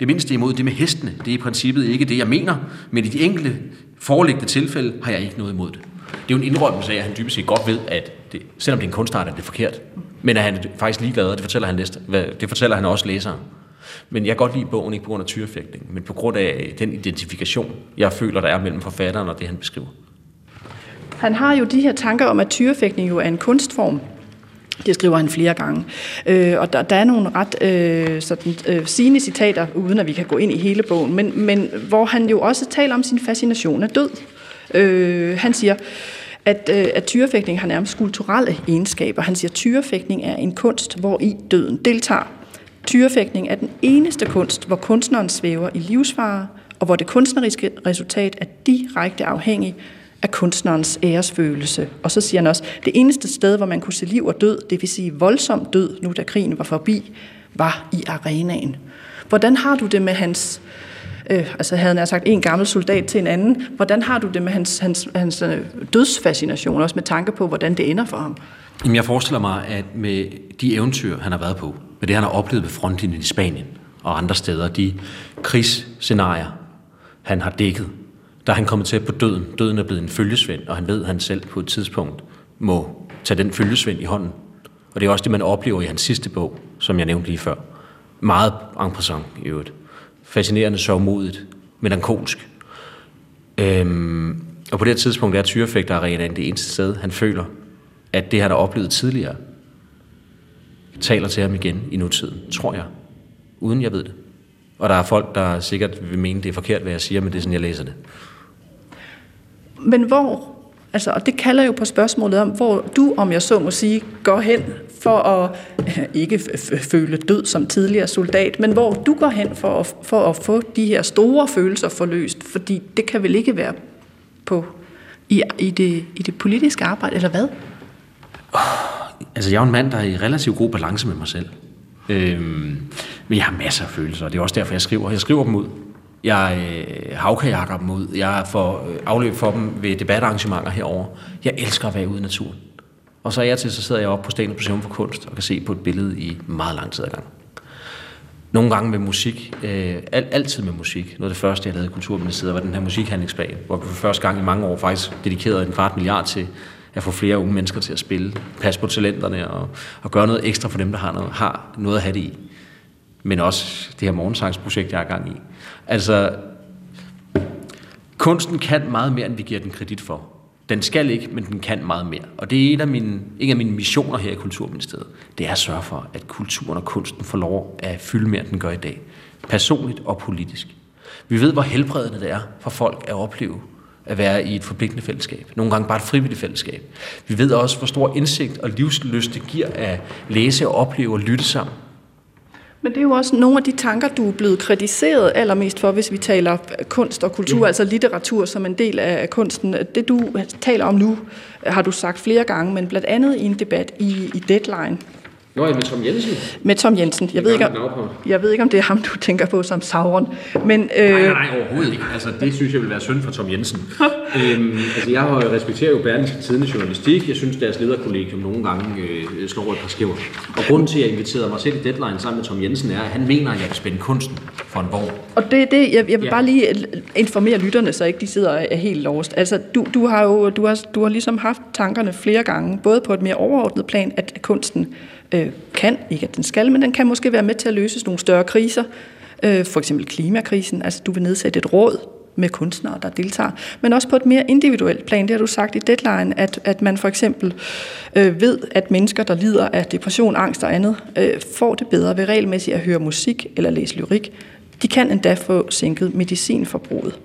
det mindste imod det med hestene. Det er i princippet ikke det, jeg mener, men i de enkelte foreliggende tilfælde har jeg ikke noget imod det. Det er jo en indrømmelse af, at han dybest set godt ved, at det, selvom det er en kunstart, er det forkert. Men at han er faktisk ligeglad, og det fortæller han, næste, det fortæller han også læseren. Men jeg kan godt lide bogen, ikke på grund af tyrefægtning, men på grund af den identifikation, jeg føler, der er mellem forfatteren og det, han beskriver. Han har jo de her tanker om, at tyrefægtning jo er en kunstform, det skriver han flere gange. Øh, og der, der er nogle ret øh, sådan, øh, sigende citater, uden at vi kan gå ind i hele bogen, men, men hvor han jo også taler om sin fascination af død. Øh, han siger, at, øh, at tyrefægtning har nærmest kulturelle egenskaber. Han siger, at tyrefægtning er en kunst, hvor i døden deltager. Tyrefægtning er den eneste kunst, hvor kunstneren svæver i livsfare, og hvor det kunstneriske resultat er direkte afhængig af kunstnerens æresfølelse. Og så siger han også, det eneste sted, hvor man kunne se liv og død, det vil sige voldsom død, nu da krigen var forbi, var i arenaen. Hvordan har du det med hans, øh, altså havde han sagt en gammel soldat til en anden, hvordan har du det med hans, hans, hans øh, dødsfascination, også med tanke på, hvordan det ender for ham? Jamen, jeg forestiller mig, at med de eventyr, han har været på, med det, han har oplevet ved frontlinjen i Spanien og andre steder, de krigsscenarier, han har dækket, der er han kommet til på døden. Døden er blevet en følgesvend, og han ved, at han selv på et tidspunkt må tage den følgesvend i hånden. Og det er også det, man oplever i hans sidste bog, som jeg nævnte lige før. Meget en passant i øvrigt. Fascinerende, sørgmodigt, melankolsk. Øhm, og på det tidspunkt er tyrefægterarenaen det eneste sted, han føler, at det, han har oplevet tidligere, taler til ham igen i nutiden, tror jeg. Uden jeg ved det. Og der er folk, der sikkert vil mene, det er forkert, hvad jeg siger, men det er sådan, jeg læser det. Men hvor, Altså, og det kalder jo på spørgsmålet om, hvor du, om jeg så må sige, går hen for at <laughs> ikke føle død som tidligere soldat, men hvor du går hen for at, for at få de her store følelser forløst, fordi det kan vel ikke være på i, i, det, i det politiske arbejde, eller hvad? Altså, jeg er en mand, der er i relativt god balance med mig selv. Øhm, men jeg har masser af følelser, og det er også derfor, jeg skriver. Jeg skriver dem ud. Jeg øh, havkajakker dem ud. Jeg får øh, afløb for dem ved debatarrangementer herover. Jeg elsker at være ude i naturen. Og så er jeg til, så sidder jeg oppe på Statens Museum for Kunst og kan se på et billede i meget lang tid ad gang. Nogle gange med musik, øh, alt, altid med musik. Noget af det første, jeg lavede i Kulturministeriet, var den her musikhandlingsplan, hvor vi for første gang i mange år faktisk dedikerede en kvart milliard til at få flere unge mennesker til at spille, passe på talenterne og, og gøre noget ekstra for dem, der har noget, har noget at have det i. Men også det her morgensangsprojekt, jeg er gang i. Altså, kunsten kan meget mere, end vi giver den kredit for. Den skal ikke, men den kan meget mere. Og det er en af mine, en af mine missioner her i Kulturministeriet. Det er at sørge for, at kulturen og kunsten får lov at fylde mere, end den gør i dag. Personligt og politisk. Vi ved, hvor helbredende det er for folk at opleve at være i et forpligtende fællesskab. Nogle gange bare et frivilligt fællesskab. Vi ved også, hvor stor indsigt og livsløst det giver at læse og opleve og lytte sammen. Men det er jo også nogle af de tanker, du er blevet kritiseret allermest for, hvis vi taler kunst og kultur, ja. altså litteratur som en del af kunsten. Det du taler om nu, har du sagt flere gange, men blandt andet i en debat i, i Deadline. Nå, med Tom Jensen? Med Tom Jensen. Jeg ved, ikke, om, jeg ved ikke, om det er ham, du tænker på som Sauron. Men, øh... Nej, nej, nej, overhovedet ikke. Altså, det synes jeg vil være synd for Tom Jensen. øhm, altså, jeg har respekterer jo Berlingske Tidende Journalistik. Jeg synes, deres lederkollegium nogle gange øh, slår et par skæver. Og grunden til, at jeg inviterede mig selv i Deadline sammen med Tom Jensen, er, at han mener, at jeg kan spænde kunsten for en vogn. Og det det, jeg, jeg vil ja. bare lige informere lytterne, så ikke de sidder er helt lost. Altså, du, du har jo du har, du har ligesom haft tankerne flere gange, både på et mere overordnet plan, at kunsten øh, kan, ikke at den skal, men den kan måske være med til at løse nogle større kriser, øh, for eksempel klimakrisen, altså du vil nedsætte et råd med kunstnere, der deltager, men også på et mere individuelt plan. Det har du sagt i Deadline, at, at man for eksempel øh, ved, at mennesker, der lider af depression, angst og andet, øh, får det bedre ved regelmæssigt at høre musik eller læse lyrik. De kan endda få sænket medicinforbruget.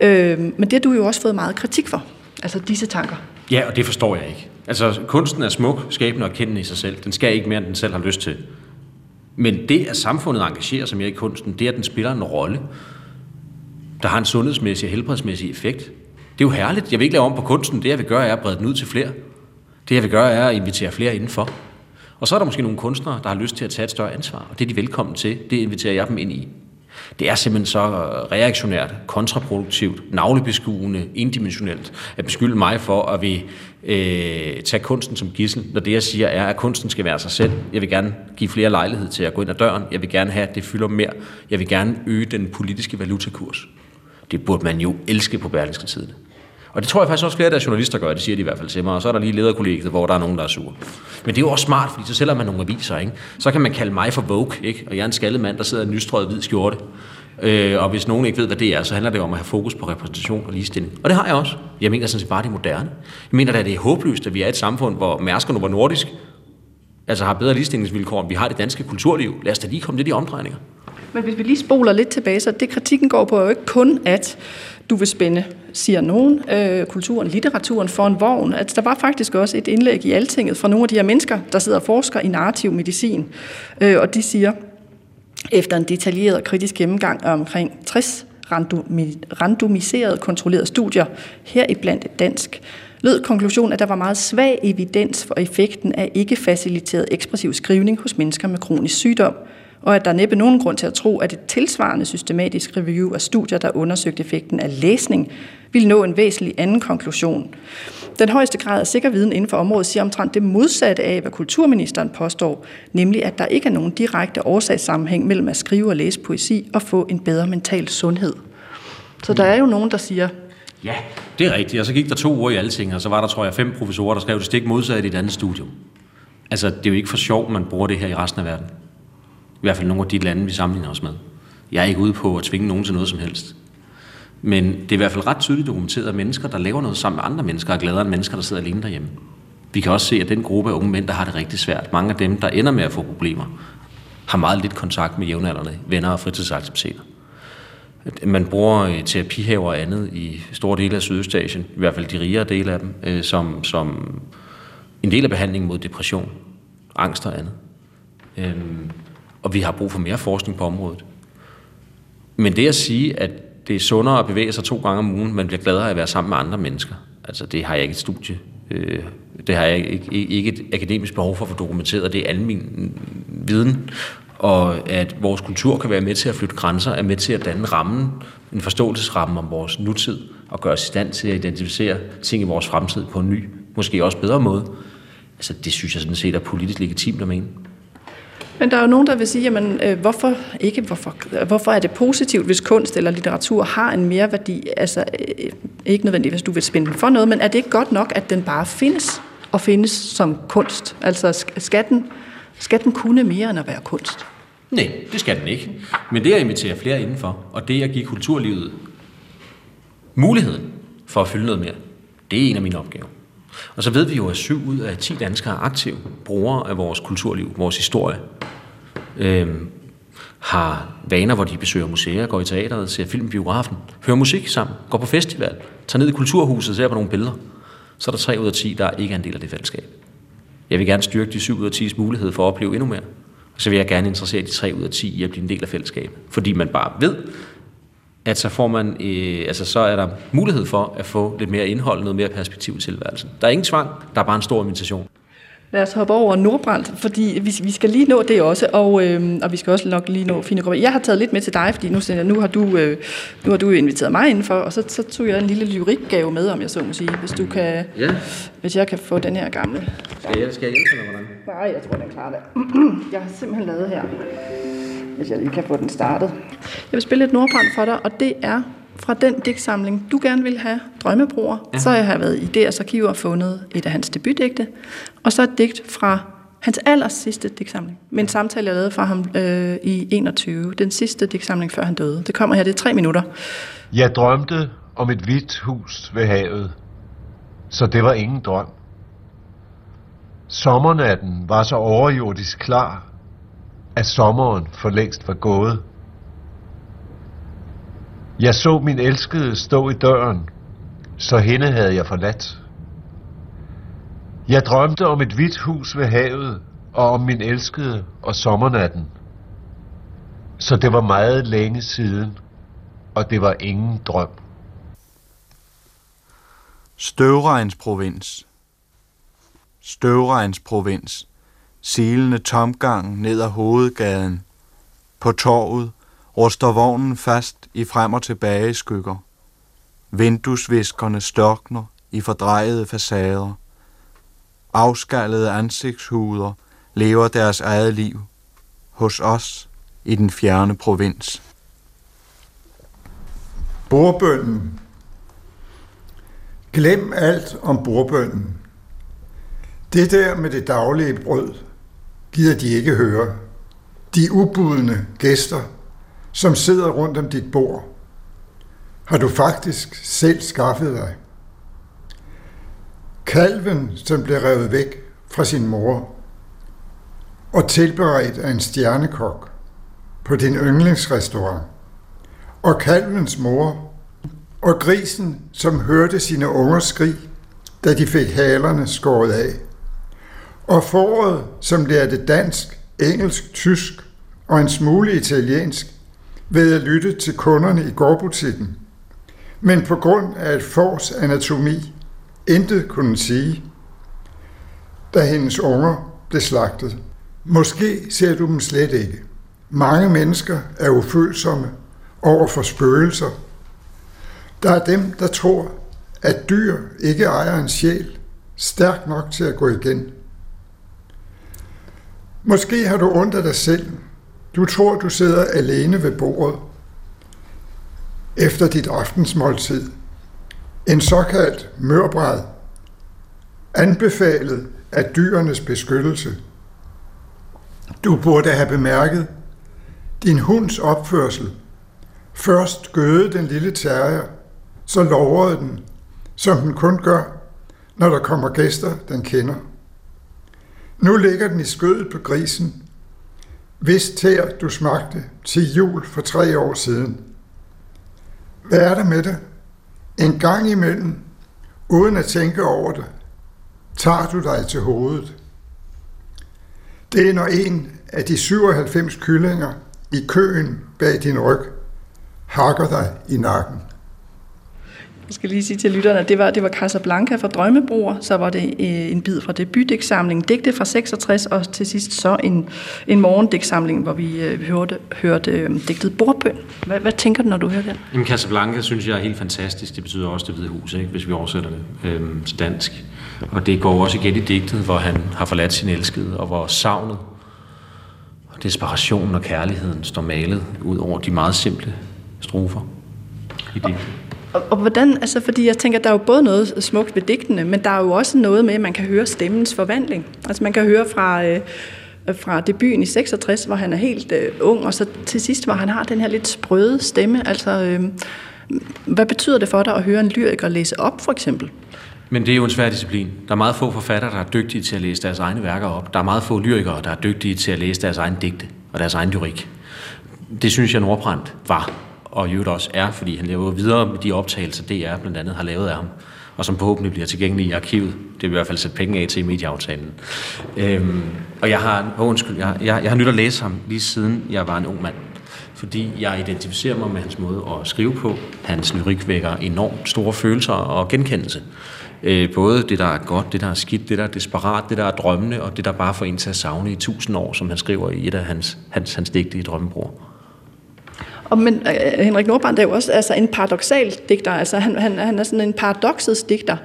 Øh, men det har du jo også fået meget kritik for, altså disse tanker. Ja, og det forstår jeg ikke. Altså, kunsten er smuk, skabende og kendende i sig selv. Den skal ikke mere, end den selv har lyst til. Men det, at samfundet engagerer sig mere i kunsten, det er, at den spiller en rolle, der har en sundhedsmæssig og helbredsmæssig effekt. Det er jo herligt. Jeg vil ikke lave om på kunsten. Det, jeg vil gøre, er at brede den ud til flere. Det, jeg vil gøre, er at invitere flere indenfor. Og så er der måske nogle kunstnere, der har lyst til at tage et større ansvar, og det er de velkommen til. Det inviterer jeg dem ind i. Det er simpelthen så øh, reaktionært, kontraproduktivt, navlebeskuende, indimensionelt at beskylde mig for at vi øh, tage kunsten som gissel, når det jeg siger er, at kunsten skal være sig selv. Jeg vil gerne give flere lejlighed til at gå ind ad døren. Jeg vil gerne have, at det fylder mere. Jeg vil gerne øge den politiske valutakurs. Det burde man jo elske på Berlingske Tidene. Og det tror jeg faktisk også flere af journalister gør, det siger de i hvert fald til mig. Og så er der lige lederkollegiet, hvor der er nogen, der er sure. Men det er jo også smart, fordi så sælger man nogle aviser, ikke? Så kan man kalde mig for Vogue, ikke? Og jeg er en skaldet mand, der sidder i en nystrøget hvid skjorte. Øh, og hvis nogen ikke ved, hvad det er, så handler det om at have fokus på repræsentation og ligestilling. Og det har jeg også. Jeg mener sådan set bare, det er moderne. Jeg mener, at det er håbløst, at vi er et samfund, hvor Mærsk og Nordisk altså har bedre ligestillingsvilkår, end vi har det danske kulturliv. Lad os da lige komme lidt i omdrejninger. Men hvis vi lige spoler lidt tilbage, så det kritikken går på er jo ikke kun, at du vil spænde, siger nogen, øh, kulturen, litteraturen for en vogn. At der var faktisk også et indlæg i Altinget fra nogle af de her mennesker, der sidder og forsker i narrativ medicin. Øh, og de siger, efter en detaljeret kritisk gennemgang af omkring 60 randomiserede kontrollerede studier, heriblandt et dansk, lød konklusionen, at der var meget svag evidens for effekten af ikke-faciliteret ekspressiv skrivning hos mennesker med kronisk sygdom, og at der næppe nogen grund til at tro, at et tilsvarende systematisk review af studier, der undersøgte effekten af læsning, ville nå en væsentlig anden konklusion. Den højeste grad af sikker viden inden for området siger omtrent det modsatte af, hvad kulturministeren påstår, nemlig at der ikke er nogen direkte årsagssammenhæng mellem at skrive og læse poesi og få en bedre mental sundhed. Så der er jo nogen, der siger, Ja, det er rigtigt. Og så gik der to uger i alting, og så var der, tror jeg, fem professorer, der skrev det stik modsat i et andet studium. Altså, det er jo ikke for sjov, man bruger det her i resten af verden. I hvert fald nogle af de lande, vi sammenligner os med. Jeg er ikke ude på at tvinge nogen til noget som helst. Men det er i hvert fald ret tydeligt dokumenteret, at mennesker, der laver noget sammen med andre mennesker, er gladere end mennesker, der sidder alene derhjemme. Vi kan også se, at den gruppe af unge mænd, der har det rigtig svært, mange af dem, der ender med at få problemer, har meget lidt kontakt med jævnaldrende venner og fritidsaktiviteter. Man bruger øh, terapihaver og andet i store dele af Sydøstasien, i hvert fald de rigere dele af dem, øh, som, som en del af behandlingen mod depression, angst og andet. Øhm, og vi har brug for mere forskning på området. Men det at sige, at det er sundere at bevæge sig to gange om ugen, man bliver gladere af at være sammen med andre mennesker, altså det har jeg ikke et studie, øh, det har jeg ikke, ikke et akademisk behov for at få dokumenteret, det er almen viden, og at vores kultur kan være med til at flytte grænser, er med til at danne rammen, en forståelsesramme om vores nutid, og gøre os i stand til at identificere ting i vores fremtid på en ny, måske også bedre måde. Altså, det synes jeg sådan set er politisk legitimt at mene. Men der er jo nogen, der vil sige, jamen, øh, hvorfor, ikke, hvorfor, hvorfor er det positivt, hvis kunst eller litteratur har en mere værdi? Altså, øh, ikke nødvendigvis, hvis du vil spænde den for noget, men er det ikke godt nok, at den bare findes, og findes som kunst? Altså, skal den, skal den kunne mere end at være kunst? Nej, det skal den ikke. Men det at invitere flere indenfor, og det at give kulturlivet muligheden for at fylde noget mere, det er en af mine opgaver. Og så ved vi jo, at syv ud af 10 danskere er aktive brugere af vores kulturliv, vores historie øh, har vaner, hvor de besøger museer, går i teateret, ser film i biografen, hører musik sammen, går på festival, tager ned i kulturhuset og ser på nogle billeder. Så er der 3 ud af 10, der ikke er en del af det fællesskab. Jeg vil gerne styrke de 7 ud af 10's mulighed for at opleve endnu mere. Og så vil jeg gerne interessere de 3 ud af 10 i at blive en del af fællesskabet. Fordi man bare ved, at så, får man, øh, altså, så er der mulighed for at få lidt mere indhold, noget mere perspektiv i tilværelsen. Der er ingen tvang, der er bare en stor invitation. Lad os hoppe over Nordbrandt, fordi vi, vi skal lige nå det også, og, øh, og vi skal også nok lige nå Fine Gruppe. Jeg har taget lidt med til dig, fordi nu, nu, har, du, øh, nu har du inviteret mig indenfor, og så, så tog jeg en lille lyrikgave med, om jeg så må sige, hvis du kan, ja. hvis jeg kan få den her gamle. Skal jeg, skal jeg hjælpe dig, hvordan? Nej, jeg tror, den klarer det. <clears throat> jeg har simpelthen lavet her hvis jeg lige kan få den startet. Jeg vil spille et nordbrand for dig, og det er fra den digtsamling, du gerne vil have, Drømmebroer. Ja. Så har jeg været i deres arkiver og fundet et af hans debutdigte, og så et digt fra hans aller sidste digtsamling. Med en samtale, jeg lavede fra ham øh, i 21. Den sidste digtsamling, før han døde. Det kommer her, det er tre minutter. Jeg drømte om et hvidt hus ved havet, så det var ingen drøm. Sommernatten var så overjordisk klar, at sommeren for længst var gået. Jeg så min elskede stå i døren, så hende havde jeg forladt. Jeg drømte om et hvidt hus ved havet, og om min elskede og sommernatten. Så det var meget længe siden, og det var ingen drøm. Støvregns provins silende tomgang ned ad hovedgaden. På torvet ruster vognen fast i frem og tilbage skygger. Vinduesviskerne størkner i fordrejede facader. Afskallede ansigtshuder lever deres eget liv hos os i den fjerne provins. Borbønden. Glem alt om borbønden. Det der med det daglige brød, gider de ikke høre. De ubudne gæster, som sidder rundt om dit bord, har du faktisk selv skaffet dig. Kalven, som blev revet væk fra sin mor og tilberedt af en stjernekok på din yndlingsrestaurant. Og kalvens mor og grisen, som hørte sine unger skrig, da de fik halerne skåret af og foråret, som lærte dansk, engelsk, tysk og en smule italiensk ved at lytte til kunderne i gårdbutikken. Men på grund af et fors anatomi intet kunne sige, da hendes unger blev slagtet. Måske ser du dem slet ikke. Mange mennesker er ufølsomme over for spøgelser. Der er dem, der tror, at dyr ikke ejer en sjæl stærk nok til at gå igen. Måske har du ondt af dig selv. Du tror, du sidder alene ved bordet efter dit aftensmåltid. En såkaldt mørbræd, anbefalet af dyrenes beskyttelse. Du burde have bemærket din hunds opførsel. Først gøde den lille terrier, så lovrede den, som den kun gør, når der kommer gæster, den kender. Nu ligger den i skødet på grisen, hvis tær du smagte til jul for tre år siden. Hvad er der med det? En gang imellem, uden at tænke over det, tager du dig til hovedet. Det er når en af de 97 kyllinger i køen bag din ryg hakker dig i nakken. Jeg skal lige sige til lytterne, at det var, det var Casablanca fra Drømmebroer, så var det øh, en bid fra debutdæksamlingen, Digte fra 66, og til sidst så en, en morgendæksamling, hvor vi øh, hørte, hørte øh, digtet Bordbøn. Hvad, hvad tænker du, når du hører den? Jamen Casablanca synes jeg er helt fantastisk. Det betyder også det hvide hus, ikke? hvis vi oversætter det øhm, til dansk. Og det går også igen i digtet, hvor han har forladt sin elskede, og hvor savnet og desperationen og kærligheden står malet ud over de meget simple strofer i digtet. Og, og hvordan, altså fordi jeg tænker, der er jo både noget smukt ved digtene, men der er jo også noget med, at man kan høre stemmens forvandling. Altså man kan høre fra, øh, fra debuten i 66, hvor han er helt øh, ung, og så til sidst, hvor han har den her lidt sprøde stemme. Altså, øh, hvad betyder det for dig at høre en lyriker læse op, for eksempel? Men det er jo en svær disciplin. Der er meget få forfattere, der er dygtige til at læse deres egne værker op. Der er meget få lyrikere, der er dygtige til at læse deres egen digte og deres egen lyrik. Det synes jeg, Nordbrandt var og i øvrigt også er, fordi han lever videre med de optagelser, DR blandt andet har lavet af ham, og som forhåbentlig bliver tilgængelige i arkivet. Det vil i hvert fald sætte penge af til i medieaftalen. Øhm, og jeg har, oh, undskyld, jeg, jeg, jeg har nyt at læse ham lige siden jeg var en ung mand. Fordi jeg identificerer mig med hans måde at skrive på. Hans lyrik vækker enormt store følelser og genkendelse. Øh, både det, der er godt, det, der er skidt, det, der er desperat, det, der er drømmende, og det, der bare får en til at savne i tusind år, som han skriver i et af hans, hans, hans digte i Drømmebror. Og men øh, øh Henrik Nordbrand er jo også altså, en paradoxal digter, altså han, han, han er sådan en paradoxets digter.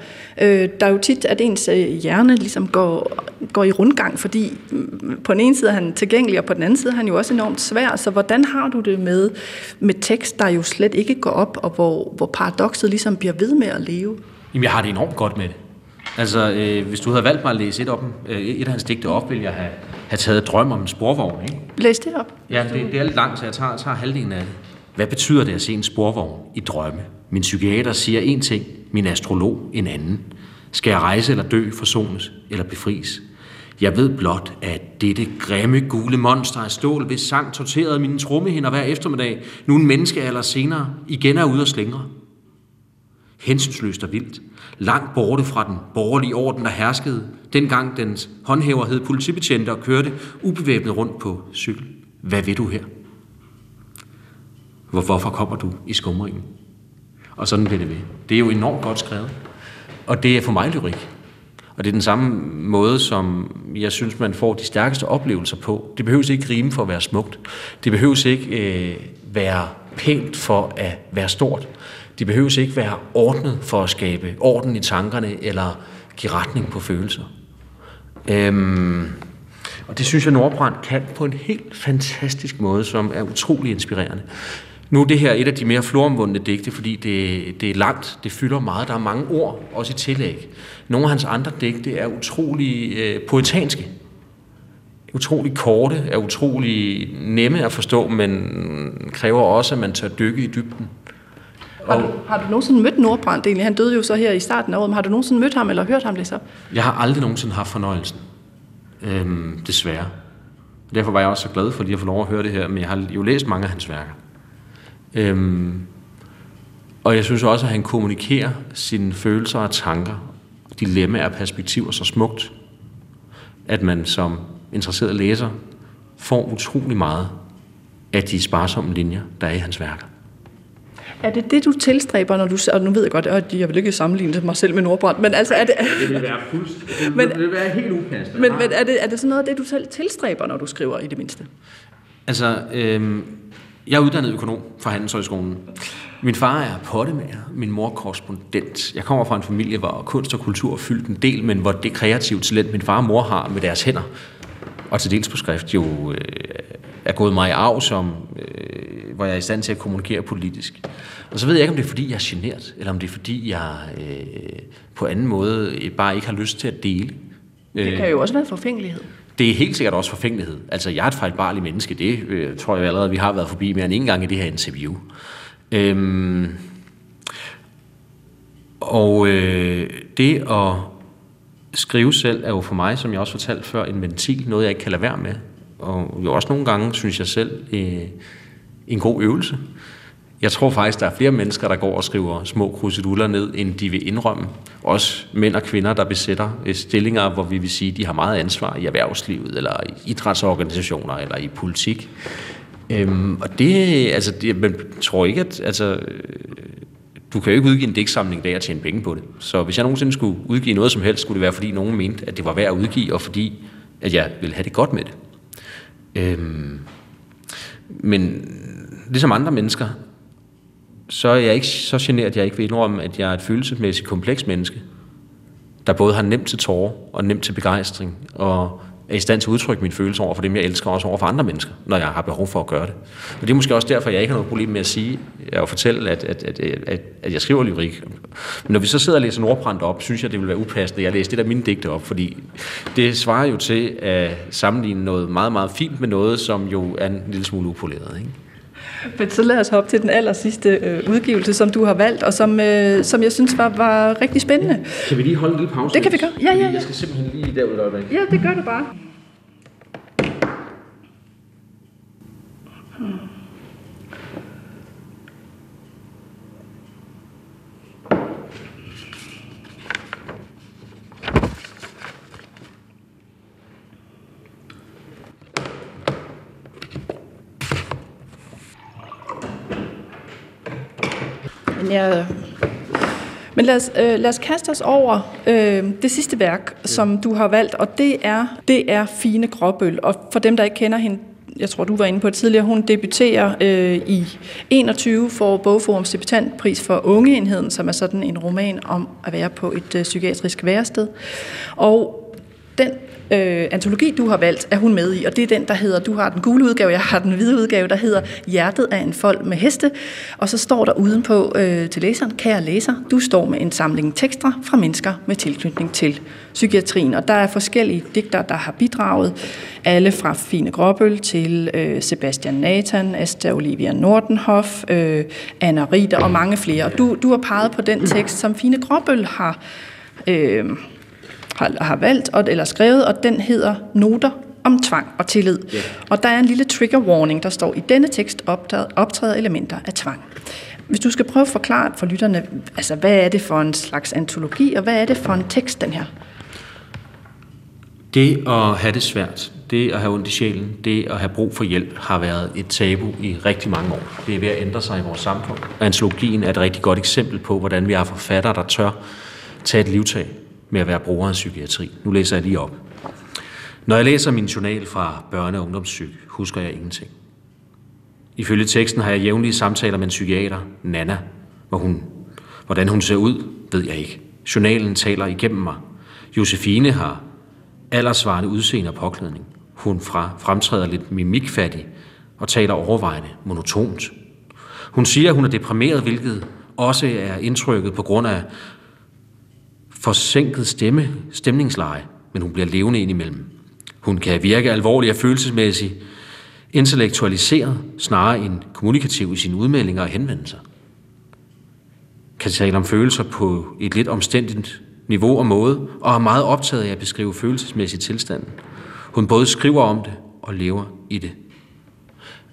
Øh, der er jo tit, at ens øh, hjerne ligesom går, går i rundgang, fordi mm, på den ene side er han tilgængelig, og på den anden side er han jo også enormt svær. Så hvordan har du det med, med tekst, der jo slet ikke går op, og hvor, hvor paradoxet ligesom bliver ved med at leve? Jamen, jeg har det enormt godt med det. Altså, øh, hvis du havde valgt mig at læse et, op, øh, et af hans digte op, ville jeg have, have taget drøm om en sporvogn, ikke? Læs det op. Ja, det, det er lidt langt, så jeg tager, tager halvdelen af det. Hvad betyder det at se en sporvogn i drømme? Min psykiater siger en ting, min astrolog en anden. Skal jeg rejse eller dø, forsones eller befries? Jeg ved blot, at dette grimme gule monster af stål, hvis sang torterede mine trommehinder hver eftermiddag, nu en menneskealder senere igen er ude og slingre. Hensynsløst og vildt, langt borte fra den borgerlige orden, der herskede, dengang dens håndhæver hed politibetjente og kørte ubevæbnet rundt på cykel. Hvad vil du her? Hvor, hvorfor kommer du i skumringen? Og sådan bliver det ved. Det er jo enormt godt skrevet. Og det er for mig lyrik. Og det er den samme måde, som jeg synes, man får de stærkeste oplevelser på. Det behøves ikke rime for at være smukt. Det behøves ikke øh, være pænt for at være stort. Det behøves ikke være ordnet for at skabe orden i tankerne eller give retning på følelser. Øhm, og det synes jeg, Nordbrand kan på en helt fantastisk måde, som er utrolig inspirerende. Nu er det her et af de mere floromvundne digte, fordi det, det er langt, det fylder meget, der er mange ord, også i tillæg. Nogle af hans andre digte er utrolig øh, poetanske, utrolig korte, er utrolig nemme at forstå, men kræver også, at man tør dykke i dybden. Har du, har du nogensinde mødt Nordbrand egentlig? Han døde jo så her i starten af året, men har du nogensinde mødt ham eller hørt ham læse op? Jeg har aldrig nogensinde haft fornøjelsen. Øhm, desværre. Derfor var jeg også så glad for lige at få lov at høre det her, men jeg har jo læst mange af hans værker. Øhm, og jeg synes også, at han kommunikerer sine følelser og tanker, dilemmaer og perspektiver så smukt, at man som interesseret læser får utrolig meget af de sparsomme linjer, der er i hans værker. Er det det, du tilstræber, når du... Og nu ved jeg godt, at jeg vil ikke sammenligne mig selv med Nordbrand, men altså er det... Det vil være fuldstændig... Det vil være helt upassende. Men, men er, det, er det sådan noget af det, du selv tilstræber, når du skriver i det mindste? Altså, øhm, jeg er uddannet økonom fra Handelshøjskolen. Min far er pottemager, min mor korrespondent. Jeg kommer fra en familie, hvor kunst og kultur fyldt en del, men hvor det kreative talent, min far og mor har med deres hænder, og til dels på skrift, jo øh, er gået mig i arv, som, øh, hvor jeg er i stand til at kommunikere politisk. Og så ved jeg ikke, om det er, fordi jeg er genert, eller om det er, fordi jeg øh, på anden måde bare ikke har lyst til at dele. Det kan jo også være forfængelighed. Det er helt sikkert også forfængelighed. Altså, jeg er et fejlbarligt menneske. Det øh, tror jeg allerede, vi har været forbi mere end en gang i det her interview. Øhm, og øh, det at skrive selv er jo for mig, som jeg også fortalte før, en ventil. Noget, jeg ikke kan lade være med. Og jo også nogle gange, synes jeg selv, øh, en god øvelse. Jeg tror faktisk, der er flere mennesker, der går og skriver små krusiduller ned, end de vil indrømme. Også mænd og kvinder, der besætter øh, stillinger, hvor vi vil sige, de har meget ansvar i erhvervslivet, eller i idrætsorganisationer, eller i politik. Øhm, og det, altså, det, man tror ikke, at, altså, du kan jo ikke udgive en digtsamling der og tjene penge på det. Så hvis jeg nogensinde skulle udgive noget som helst, skulle det være, fordi nogen mente, at det var værd at udgive, og fordi at jeg ville have det godt med det. Øhm, men ligesom andre mennesker, så er jeg ikke så generet, at jeg ikke vil indrømme, at jeg er et følelsesmæssigt kompleks menneske, der både har nemt til tårer og nemt til begejstring, og er i stand til at udtrykke mine følelser over for dem, jeg elsker, også over for andre mennesker, når jeg har behov for at gøre det. Og det er måske også derfor, jeg ikke har noget problem med at sige og fortælle, at, at, at, at, at jeg skriver lyrik. Men når vi så sidder og læser Nordbrændt op, synes jeg, det vil være upassende, at jeg læser det der mine digte op, fordi det svarer jo til at sammenligne noget meget, meget fint med noget, som jo er en lille smule upoleret. Ikke? Men så lad os hoppe til den aller sidste øh, udgivelse, som du har valgt, og som, øh, som jeg synes var, var rigtig spændende. Kan vi lige holde en lille pause? Det kan vi gøre. Ja, ja, ja. Jeg skal simpelthen lige derud øjeblik. Ja, det gør du bare. Jeg, men lad, os, øh, lad os kaste os over øh, det sidste værk, som du har valgt, og det er, det er Fine Gråbøl. Og for dem, der ikke kender hende, jeg tror, du var inde på det tidligere, hun debuterer øh, i 21 for Bogforums debutantpris for Ungeenheden, som er sådan en roman om at være på et øh, psykiatrisk værested. Og den øh, antologi, du har valgt, er hun med i, og det er den, der hedder, du har den gule udgave, jeg har den hvide udgave, der hedder Hjertet af en folk med heste, og så står der udenpå øh, til læseren, kære læser, du står med en samling tekster fra mennesker med tilknytning til psykiatrien, og der er forskellige digter, der har bidraget, alle fra Fine Gråbøl til øh, Sebastian Nathan, Asta Olivia Nordenhoff, øh, Anna Ritter og mange flere. Og du, du har peget på den tekst, som Fine Gråbøl har øh, har, har valgt og, eller skrevet, og den hedder Noter om tvang og tillid. Yeah. Og der er en lille trigger warning, der står, i denne tekst optræder, optræder elementer af tvang. Hvis du skal prøve at forklare for lytterne, altså hvad er det for en slags antologi, og hvad er det for en tekst, den her? Det at have det svært, det at have ondt i sjælen, det at have brug for hjælp, har været et tabu i rigtig mange år. Det er ved at ændre sig i vores samfund. Antologien er et rigtig godt eksempel på, hvordan vi har forfattere, der tør tage et livtag med at være bruger af psykiatri. Nu læser jeg lige op. Når jeg læser min journal fra børne- og ungdomspsyk, husker jeg ingenting. Ifølge teksten har jeg jævnlige samtaler med en psykiater, Nana. Hvor hun, hvordan hun ser ud, ved jeg ikke. Journalen taler igennem mig. Josefine har aldersvarende udseende og påklædning. Hun fra fremtræder lidt mimikfattig og taler overvejende monotont. Hun siger, at hun er deprimeret, hvilket også er indtrykket på grund af forsinket stemme, stemningsleje, men hun bliver levende indimellem. Hun kan virke alvorlig og følelsesmæssig, intellektualiseret, snarere end kommunikativ i sine udmeldinger og henvendelser. Kan tale om følelser på et lidt omstændigt niveau og måde, og er meget optaget af at beskrive følelsesmæssig tilstand. Hun både skriver om det og lever i det.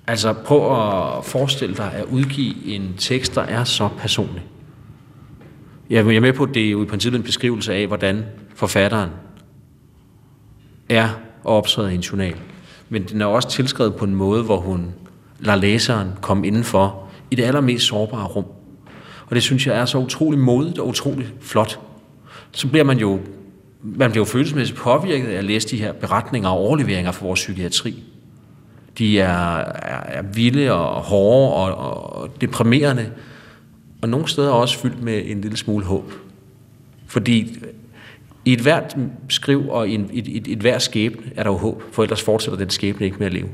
Altså prøv at forestille dig at udgive en tekst, der er så personlig. Jeg er med på, at det er jo i princippet en beskrivelse af, hvordan forfatteren er og optræder i en journal. Men den er også tilskrevet på en måde, hvor hun lader læseren komme indenfor i det allermest sårbare rum. Og det synes jeg er så utrolig modigt og utrolig flot. Så bliver man jo, man bliver jo følelsesmæssigt påvirket af at læse de her beretninger og overleveringer fra vores psykiatri. De er, er, er vilde og hårde og, og deprimerende, og nogle steder også fyldt med en lille smule håb. Fordi i et hvert skriv og i et, et, et hvert skæbne er der jo håb, for ellers fortsætter den skæbne ikke med at leve.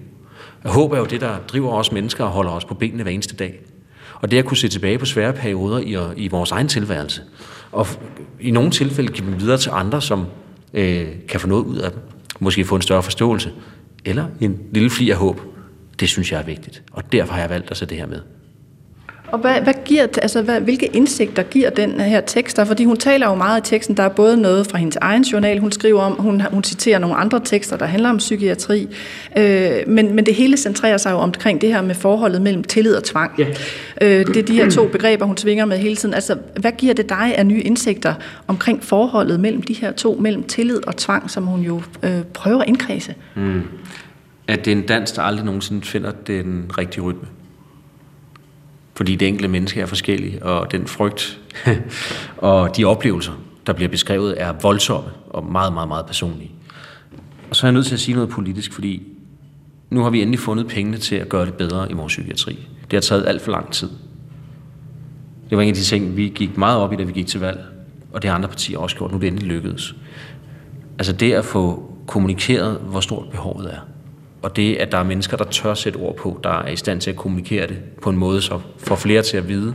Og håb er jo det, der driver os mennesker og holder os på benene hver eneste dag. Og det at kunne se tilbage på svære perioder i, i vores egen tilværelse. Og i nogle tilfælde give dem videre til andre, som øh, kan få noget ud af dem. Måske få en større forståelse. Eller en lille fli af håb. Det synes jeg er vigtigt. Og derfor har jeg valgt at sætte det her med. Og hvad, hvad giver, altså hvad, hvilke indsigter giver den her tekst der? Fordi hun taler jo meget i teksten, der er både noget fra hendes egen journal, hun skriver om, hun, hun citerer nogle andre tekster, der handler om psykiatri, øh, men, men det hele centrerer sig jo omkring det her med forholdet mellem tillid og tvang. Ja. Øh, det er de her to begreber, hun svinger med hele tiden. Altså, hvad giver det dig af nye indsigter omkring forholdet mellem de her to, mellem tillid og tvang, som hun jo øh, prøver at indkredse? Mm. At det er en dans, der aldrig nogensinde finder den rigtige rytme fordi det enkelte menneske er forskellige, og den frygt <laughs> og de oplevelser, der bliver beskrevet, er voldsomme og meget, meget, meget personlige. Og så er jeg nødt til at sige noget politisk, fordi nu har vi endelig fundet pengene til at gøre det bedre i vores psykiatri. Det har taget alt for lang tid. Det var en af de ting, vi gik meget op i, da vi gik til valg, og det har andre partier også gjort. Nu er det endelig lykkedes. Altså det at få kommunikeret, hvor stort behovet er. Og det, at der er mennesker, der tør sætte ord på, der er i stand til at kommunikere det på en måde, så får flere til at vide,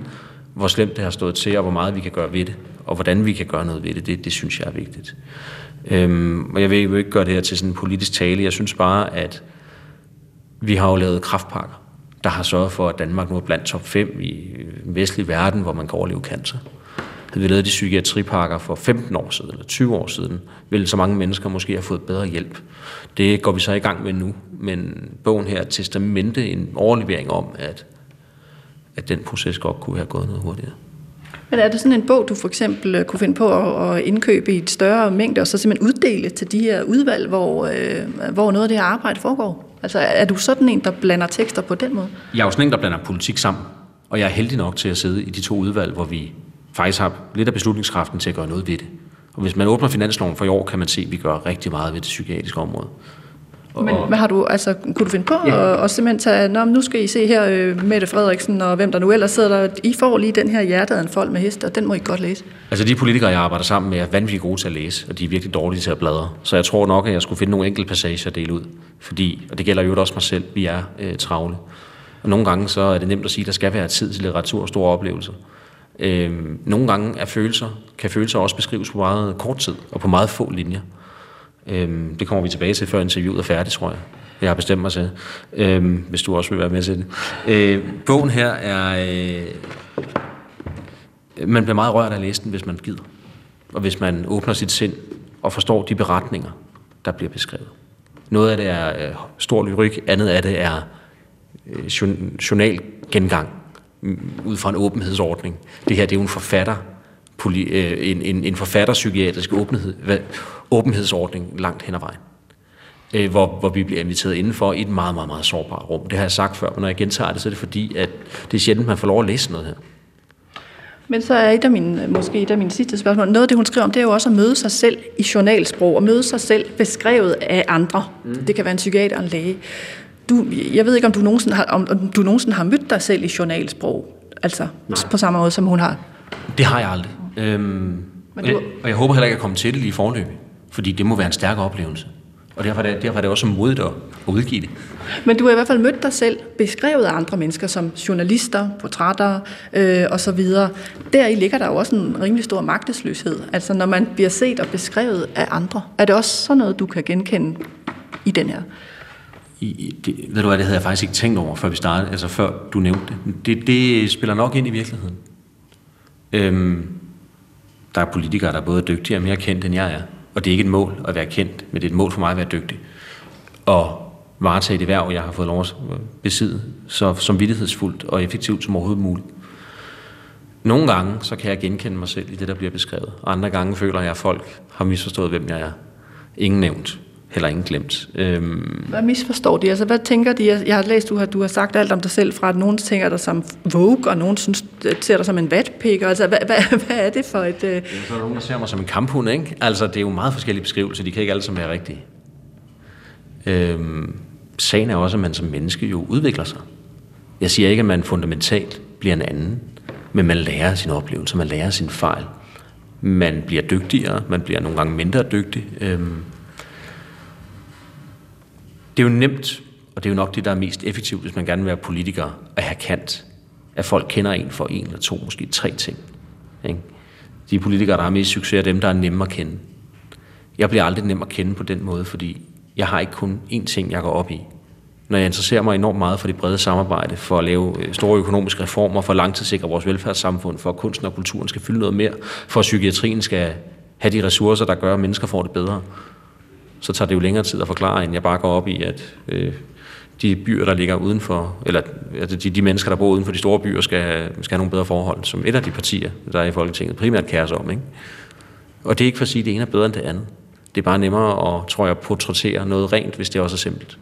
hvor slemt det har stået til, og hvor meget vi kan gøre ved det, og hvordan vi kan gøre noget ved det, det, det synes jeg er vigtigt. Øhm, og jeg vil jo ikke gøre det her til sådan en politisk tale. Jeg synes bare, at vi har jo lavet kraftpakker, der har sørget for, at Danmark nu er blandt top 5 i øh, vestlig verden, hvor man kan overleve cancer. Havde vi lavet de psykiatripakker for 15 år siden, eller 20 år siden, ville så mange mennesker måske have fået bedre hjælp. Det går vi så i gang med nu, men bogen her er testamente, en overlevering om, at, at den proces godt kunne have gået noget hurtigere. Men er det sådan en bog, du for eksempel øh, kunne finde på at indkøbe i et større mængde, og så simpelthen uddele til de her udvalg, hvor, øh, hvor noget af det her arbejde foregår? Altså er du sådan en, der blander tekster på den måde? Jeg er jo sådan en, der blander politik sammen, og jeg er heldig nok til at sidde i de to udvalg, hvor vi faktisk har lidt af beslutningskraften til at gøre noget ved det. Og hvis man åbner finansloven for i år, kan man se, at vi gør rigtig meget ved det psykiatriske område. Men hvad har du, altså, kunne du finde på ja. at, at simpelthen tage, Nå, nu skal I se her, øh, Mette Frederiksen og hvem der nu ellers sidder der, I får lige den her folk med hest, og den må I godt læse. Altså de politikere, jeg arbejder sammen med, er vanvittigt gode til at læse, og de er virkelig dårlige til at bladre. Så jeg tror nok, at jeg skulle finde nogle enkelte passager at dele ud. Fordi, og det gælder jo også mig selv, vi er øh, travle. Og nogle gange så er det nemt at sige, at der skal være tid til litteratur og store oplevelser. Øh, nogle gange er følelser, kan følelser også beskrives på meget kort tid og på meget få linjer. Øh, det kommer vi tilbage til, før interviewet er færdigt, tror jeg. Jeg har bestemt mig til, øh, hvis du også vil være med til det. Øh, bogen her er... Øh, man bliver meget rørt af at læse den, hvis man gider. Og hvis man åbner sit sind og forstår de beretninger, der bliver beskrevet. Noget af det er øh, stor lyrik, andet af det er øh, journalgengang ud fra en åbenhedsordning. Det her det er jo en forfatter, øh, en, en, en forfatterpsykiatrisk åbenhed, åbenhedsordning langt hen ad vejen. Øh, hvor, hvor vi bliver inviteret indenfor i et meget, meget, meget sårbart rum. Det har jeg sagt før, men når jeg gentager det, så er det fordi, at det er sjældent, man får lov at læse noget her. Men så er et af mine, måske et af mine sidste spørgsmål. Noget af det, hun skriver om, det er jo også at møde sig selv i journalsprog, og møde sig selv beskrevet af andre. Mm. Det kan være en psykiater og en læge du, jeg ved ikke, om du, nogensinde har, om, om du nogensinde har mødt dig selv i journalsprog, altså Nej. på samme måde, som hun har. Det har jeg aldrig. Øhm, Men du... og, jeg, og jeg håber heller ikke at komme til det lige i forløb, fordi det må være en stærk oplevelse. Og derfor er det, derfor er det også modigt at, at udgive det. Men du har i hvert fald mødt dig selv beskrevet af andre mennesker som journalister, portrætter øh, osv. Der i ligger der jo også en rimelig stor magtesløshed. Altså når man bliver set og beskrevet af andre. Er det også sådan noget, du kan genkende i den her? I, det, ved du hvad, det havde jeg faktisk ikke tænkt over, før vi startede, altså før du nævnte det. Det, det øh, spiller nok ind i virkeligheden. Øhm, der er politikere, der er både dygtige og mere kendt, end jeg er. Og det er ikke et mål at være kendt, men det er et mål for mig at være dygtig. Og varetage det værv, jeg har fået lov at besidde, så som vidtighedsfuldt og effektivt som overhovedet muligt. Nogle gange, så kan jeg genkende mig selv i det, der bliver beskrevet. Andre gange føler jeg, at folk har misforstået, hvem jeg er. Ingen nævnt heller ingen glemt. Øhm. Hvad misforstår de? Altså, hvad tænker de? Jeg har læst, du har, du har sagt alt om dig selv fra, at nogen tænker dig som Vogue, og nogen synes, ser dig som en vatpikker. Altså, hvad, hvad, <laughs> hvad er det for et... Øh... Så er der nogen, der ser mig som en kamphund, ikke? Altså, det er jo meget forskellige beskrivelser. De kan ikke alle sammen være rigtige. Øhm, sagen er også, at man som menneske jo udvikler sig. Jeg siger ikke, at man fundamentalt bliver en anden, men man lærer sine oplevelser, man lærer sine fejl. Man bliver dygtigere, man bliver nogle gange mindre dygtig. Øhm, det er jo nemt, og det er jo nok det, der er mest effektivt, hvis man gerne vil være politiker, at have kant. At folk kender en for en eller to, måske tre ting. Ikke? De politikere, der har mest succes, er dem, der er nemme at kende. Jeg bliver aldrig nem at kende på den måde, fordi jeg har ikke kun én ting, jeg går op i. når jeg interesserer mig enormt meget for det brede samarbejde, for at lave øh, store økonomiske reformer, for at langtidssikre vores velfærdssamfund, for at kunsten og kulturen skal fylde noget mere, for at psykiatrien skal have de ressourcer, der gør, at mennesker får det bedre, så tager det jo længere tid at forklare, end jeg bare går op i, at øh, de byer, der ligger udenfor, eller altså de, de mennesker, der bor uden for de store byer, skal, skal have nogle bedre forhold, som et af de partier, der er i Folketinget, primært kærer sig om. Ikke? Og det er ikke for at sige, at det ene er bedre end det andet. Det er bare nemmere at, tror jeg, portrættere noget rent, hvis det også er simpelt.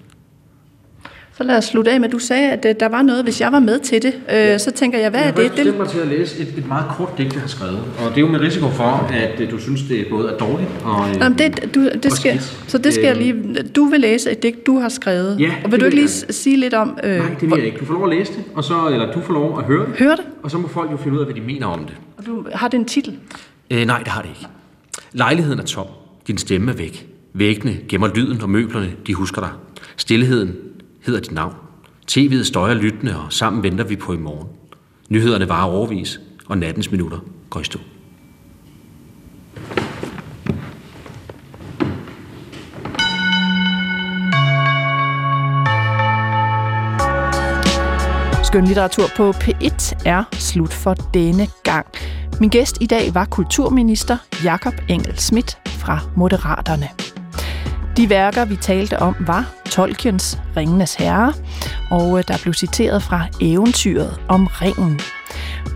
Så lad os slutte af med, at du sagde, at øh, der var noget, hvis jeg var med til det. Øh, ja. Så tænker jeg, hvad jeg er det? Jeg har mig til at læse et, et meget kort digt, jeg har skrevet. Og det er jo med risiko for, at øh, du synes, det både er dårligt og Jamen, det, du, det skal, Så det skal jeg lige... Du vil læse et digt, du har skrevet. Ja, og vil du ikke lige jeg. sige lidt om... Øh, Nej, det vil jeg ikke. Du får lov at læse det, og så, eller du får lov at høre det. Høre det? Og så må folk jo finde ud af, hvad de mener om det. Og du, har det en titel? Øh, nej, det har det ikke. Lejligheden er tom. Din stemme er væk. Væggene gemmer lyden, og møblerne, de husker dig. Stilheden hedder dit navn. TV'et støjer lyttende, og sammen venter vi på i morgen. Nyhederne varer overvis, og nattens minutter går i stå. Skønlitteratur på P1 er slut for denne gang. Min gæst i dag var kulturminister Jakob Engel Schmidt fra Moderaterne. De værker, vi talte om, var Tolkiens Ringenes Herre, og øh, der blev citeret fra eventyret om ringen.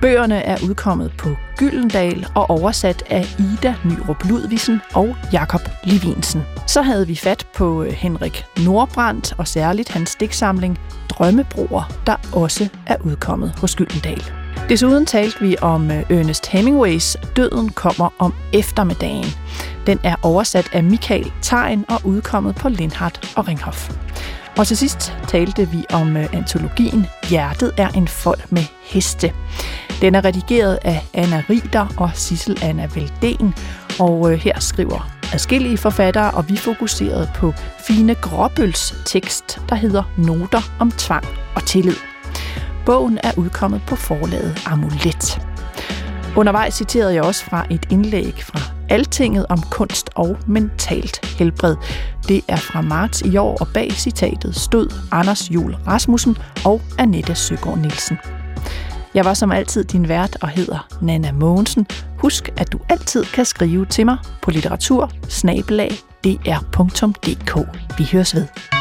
Bøgerne er udkommet på Gyldendal og oversat af Ida Nyrup Ludvigsen og Jakob Levinsen. Så havde vi fat på øh, Henrik Nordbrandt og særligt hans digtsamling Drømmebroer, der også er udkommet hos Gyldendal. Desuden talte vi om øh, Ernest Hemingways Døden kommer om eftermiddagen. Den er oversat af Michael Tegn og udkommet på Lindhardt og Ringhof. Og til sidst talte vi om øh, antologien Hjertet er en fold med heste. Den er redigeret af Anna Rider og Sissel Anna Velden, og øh, her skriver adskillige forfattere, og vi fokuserede på Fine Gråbøls tekst, der hedder Noter om tvang og tillid. Bogen er udkommet på forlaget Amulet. Undervejs citerede jeg også fra et indlæg fra Altinget om kunst og mentalt helbred. Det er fra marts i år, og bag citatet stod Anders Jul Rasmussen og Annette Søgaard Nielsen. Jeg var som altid din vært og hedder Nana Mogensen. Husk, at du altid kan skrive til mig på litteratur Vi høres ved.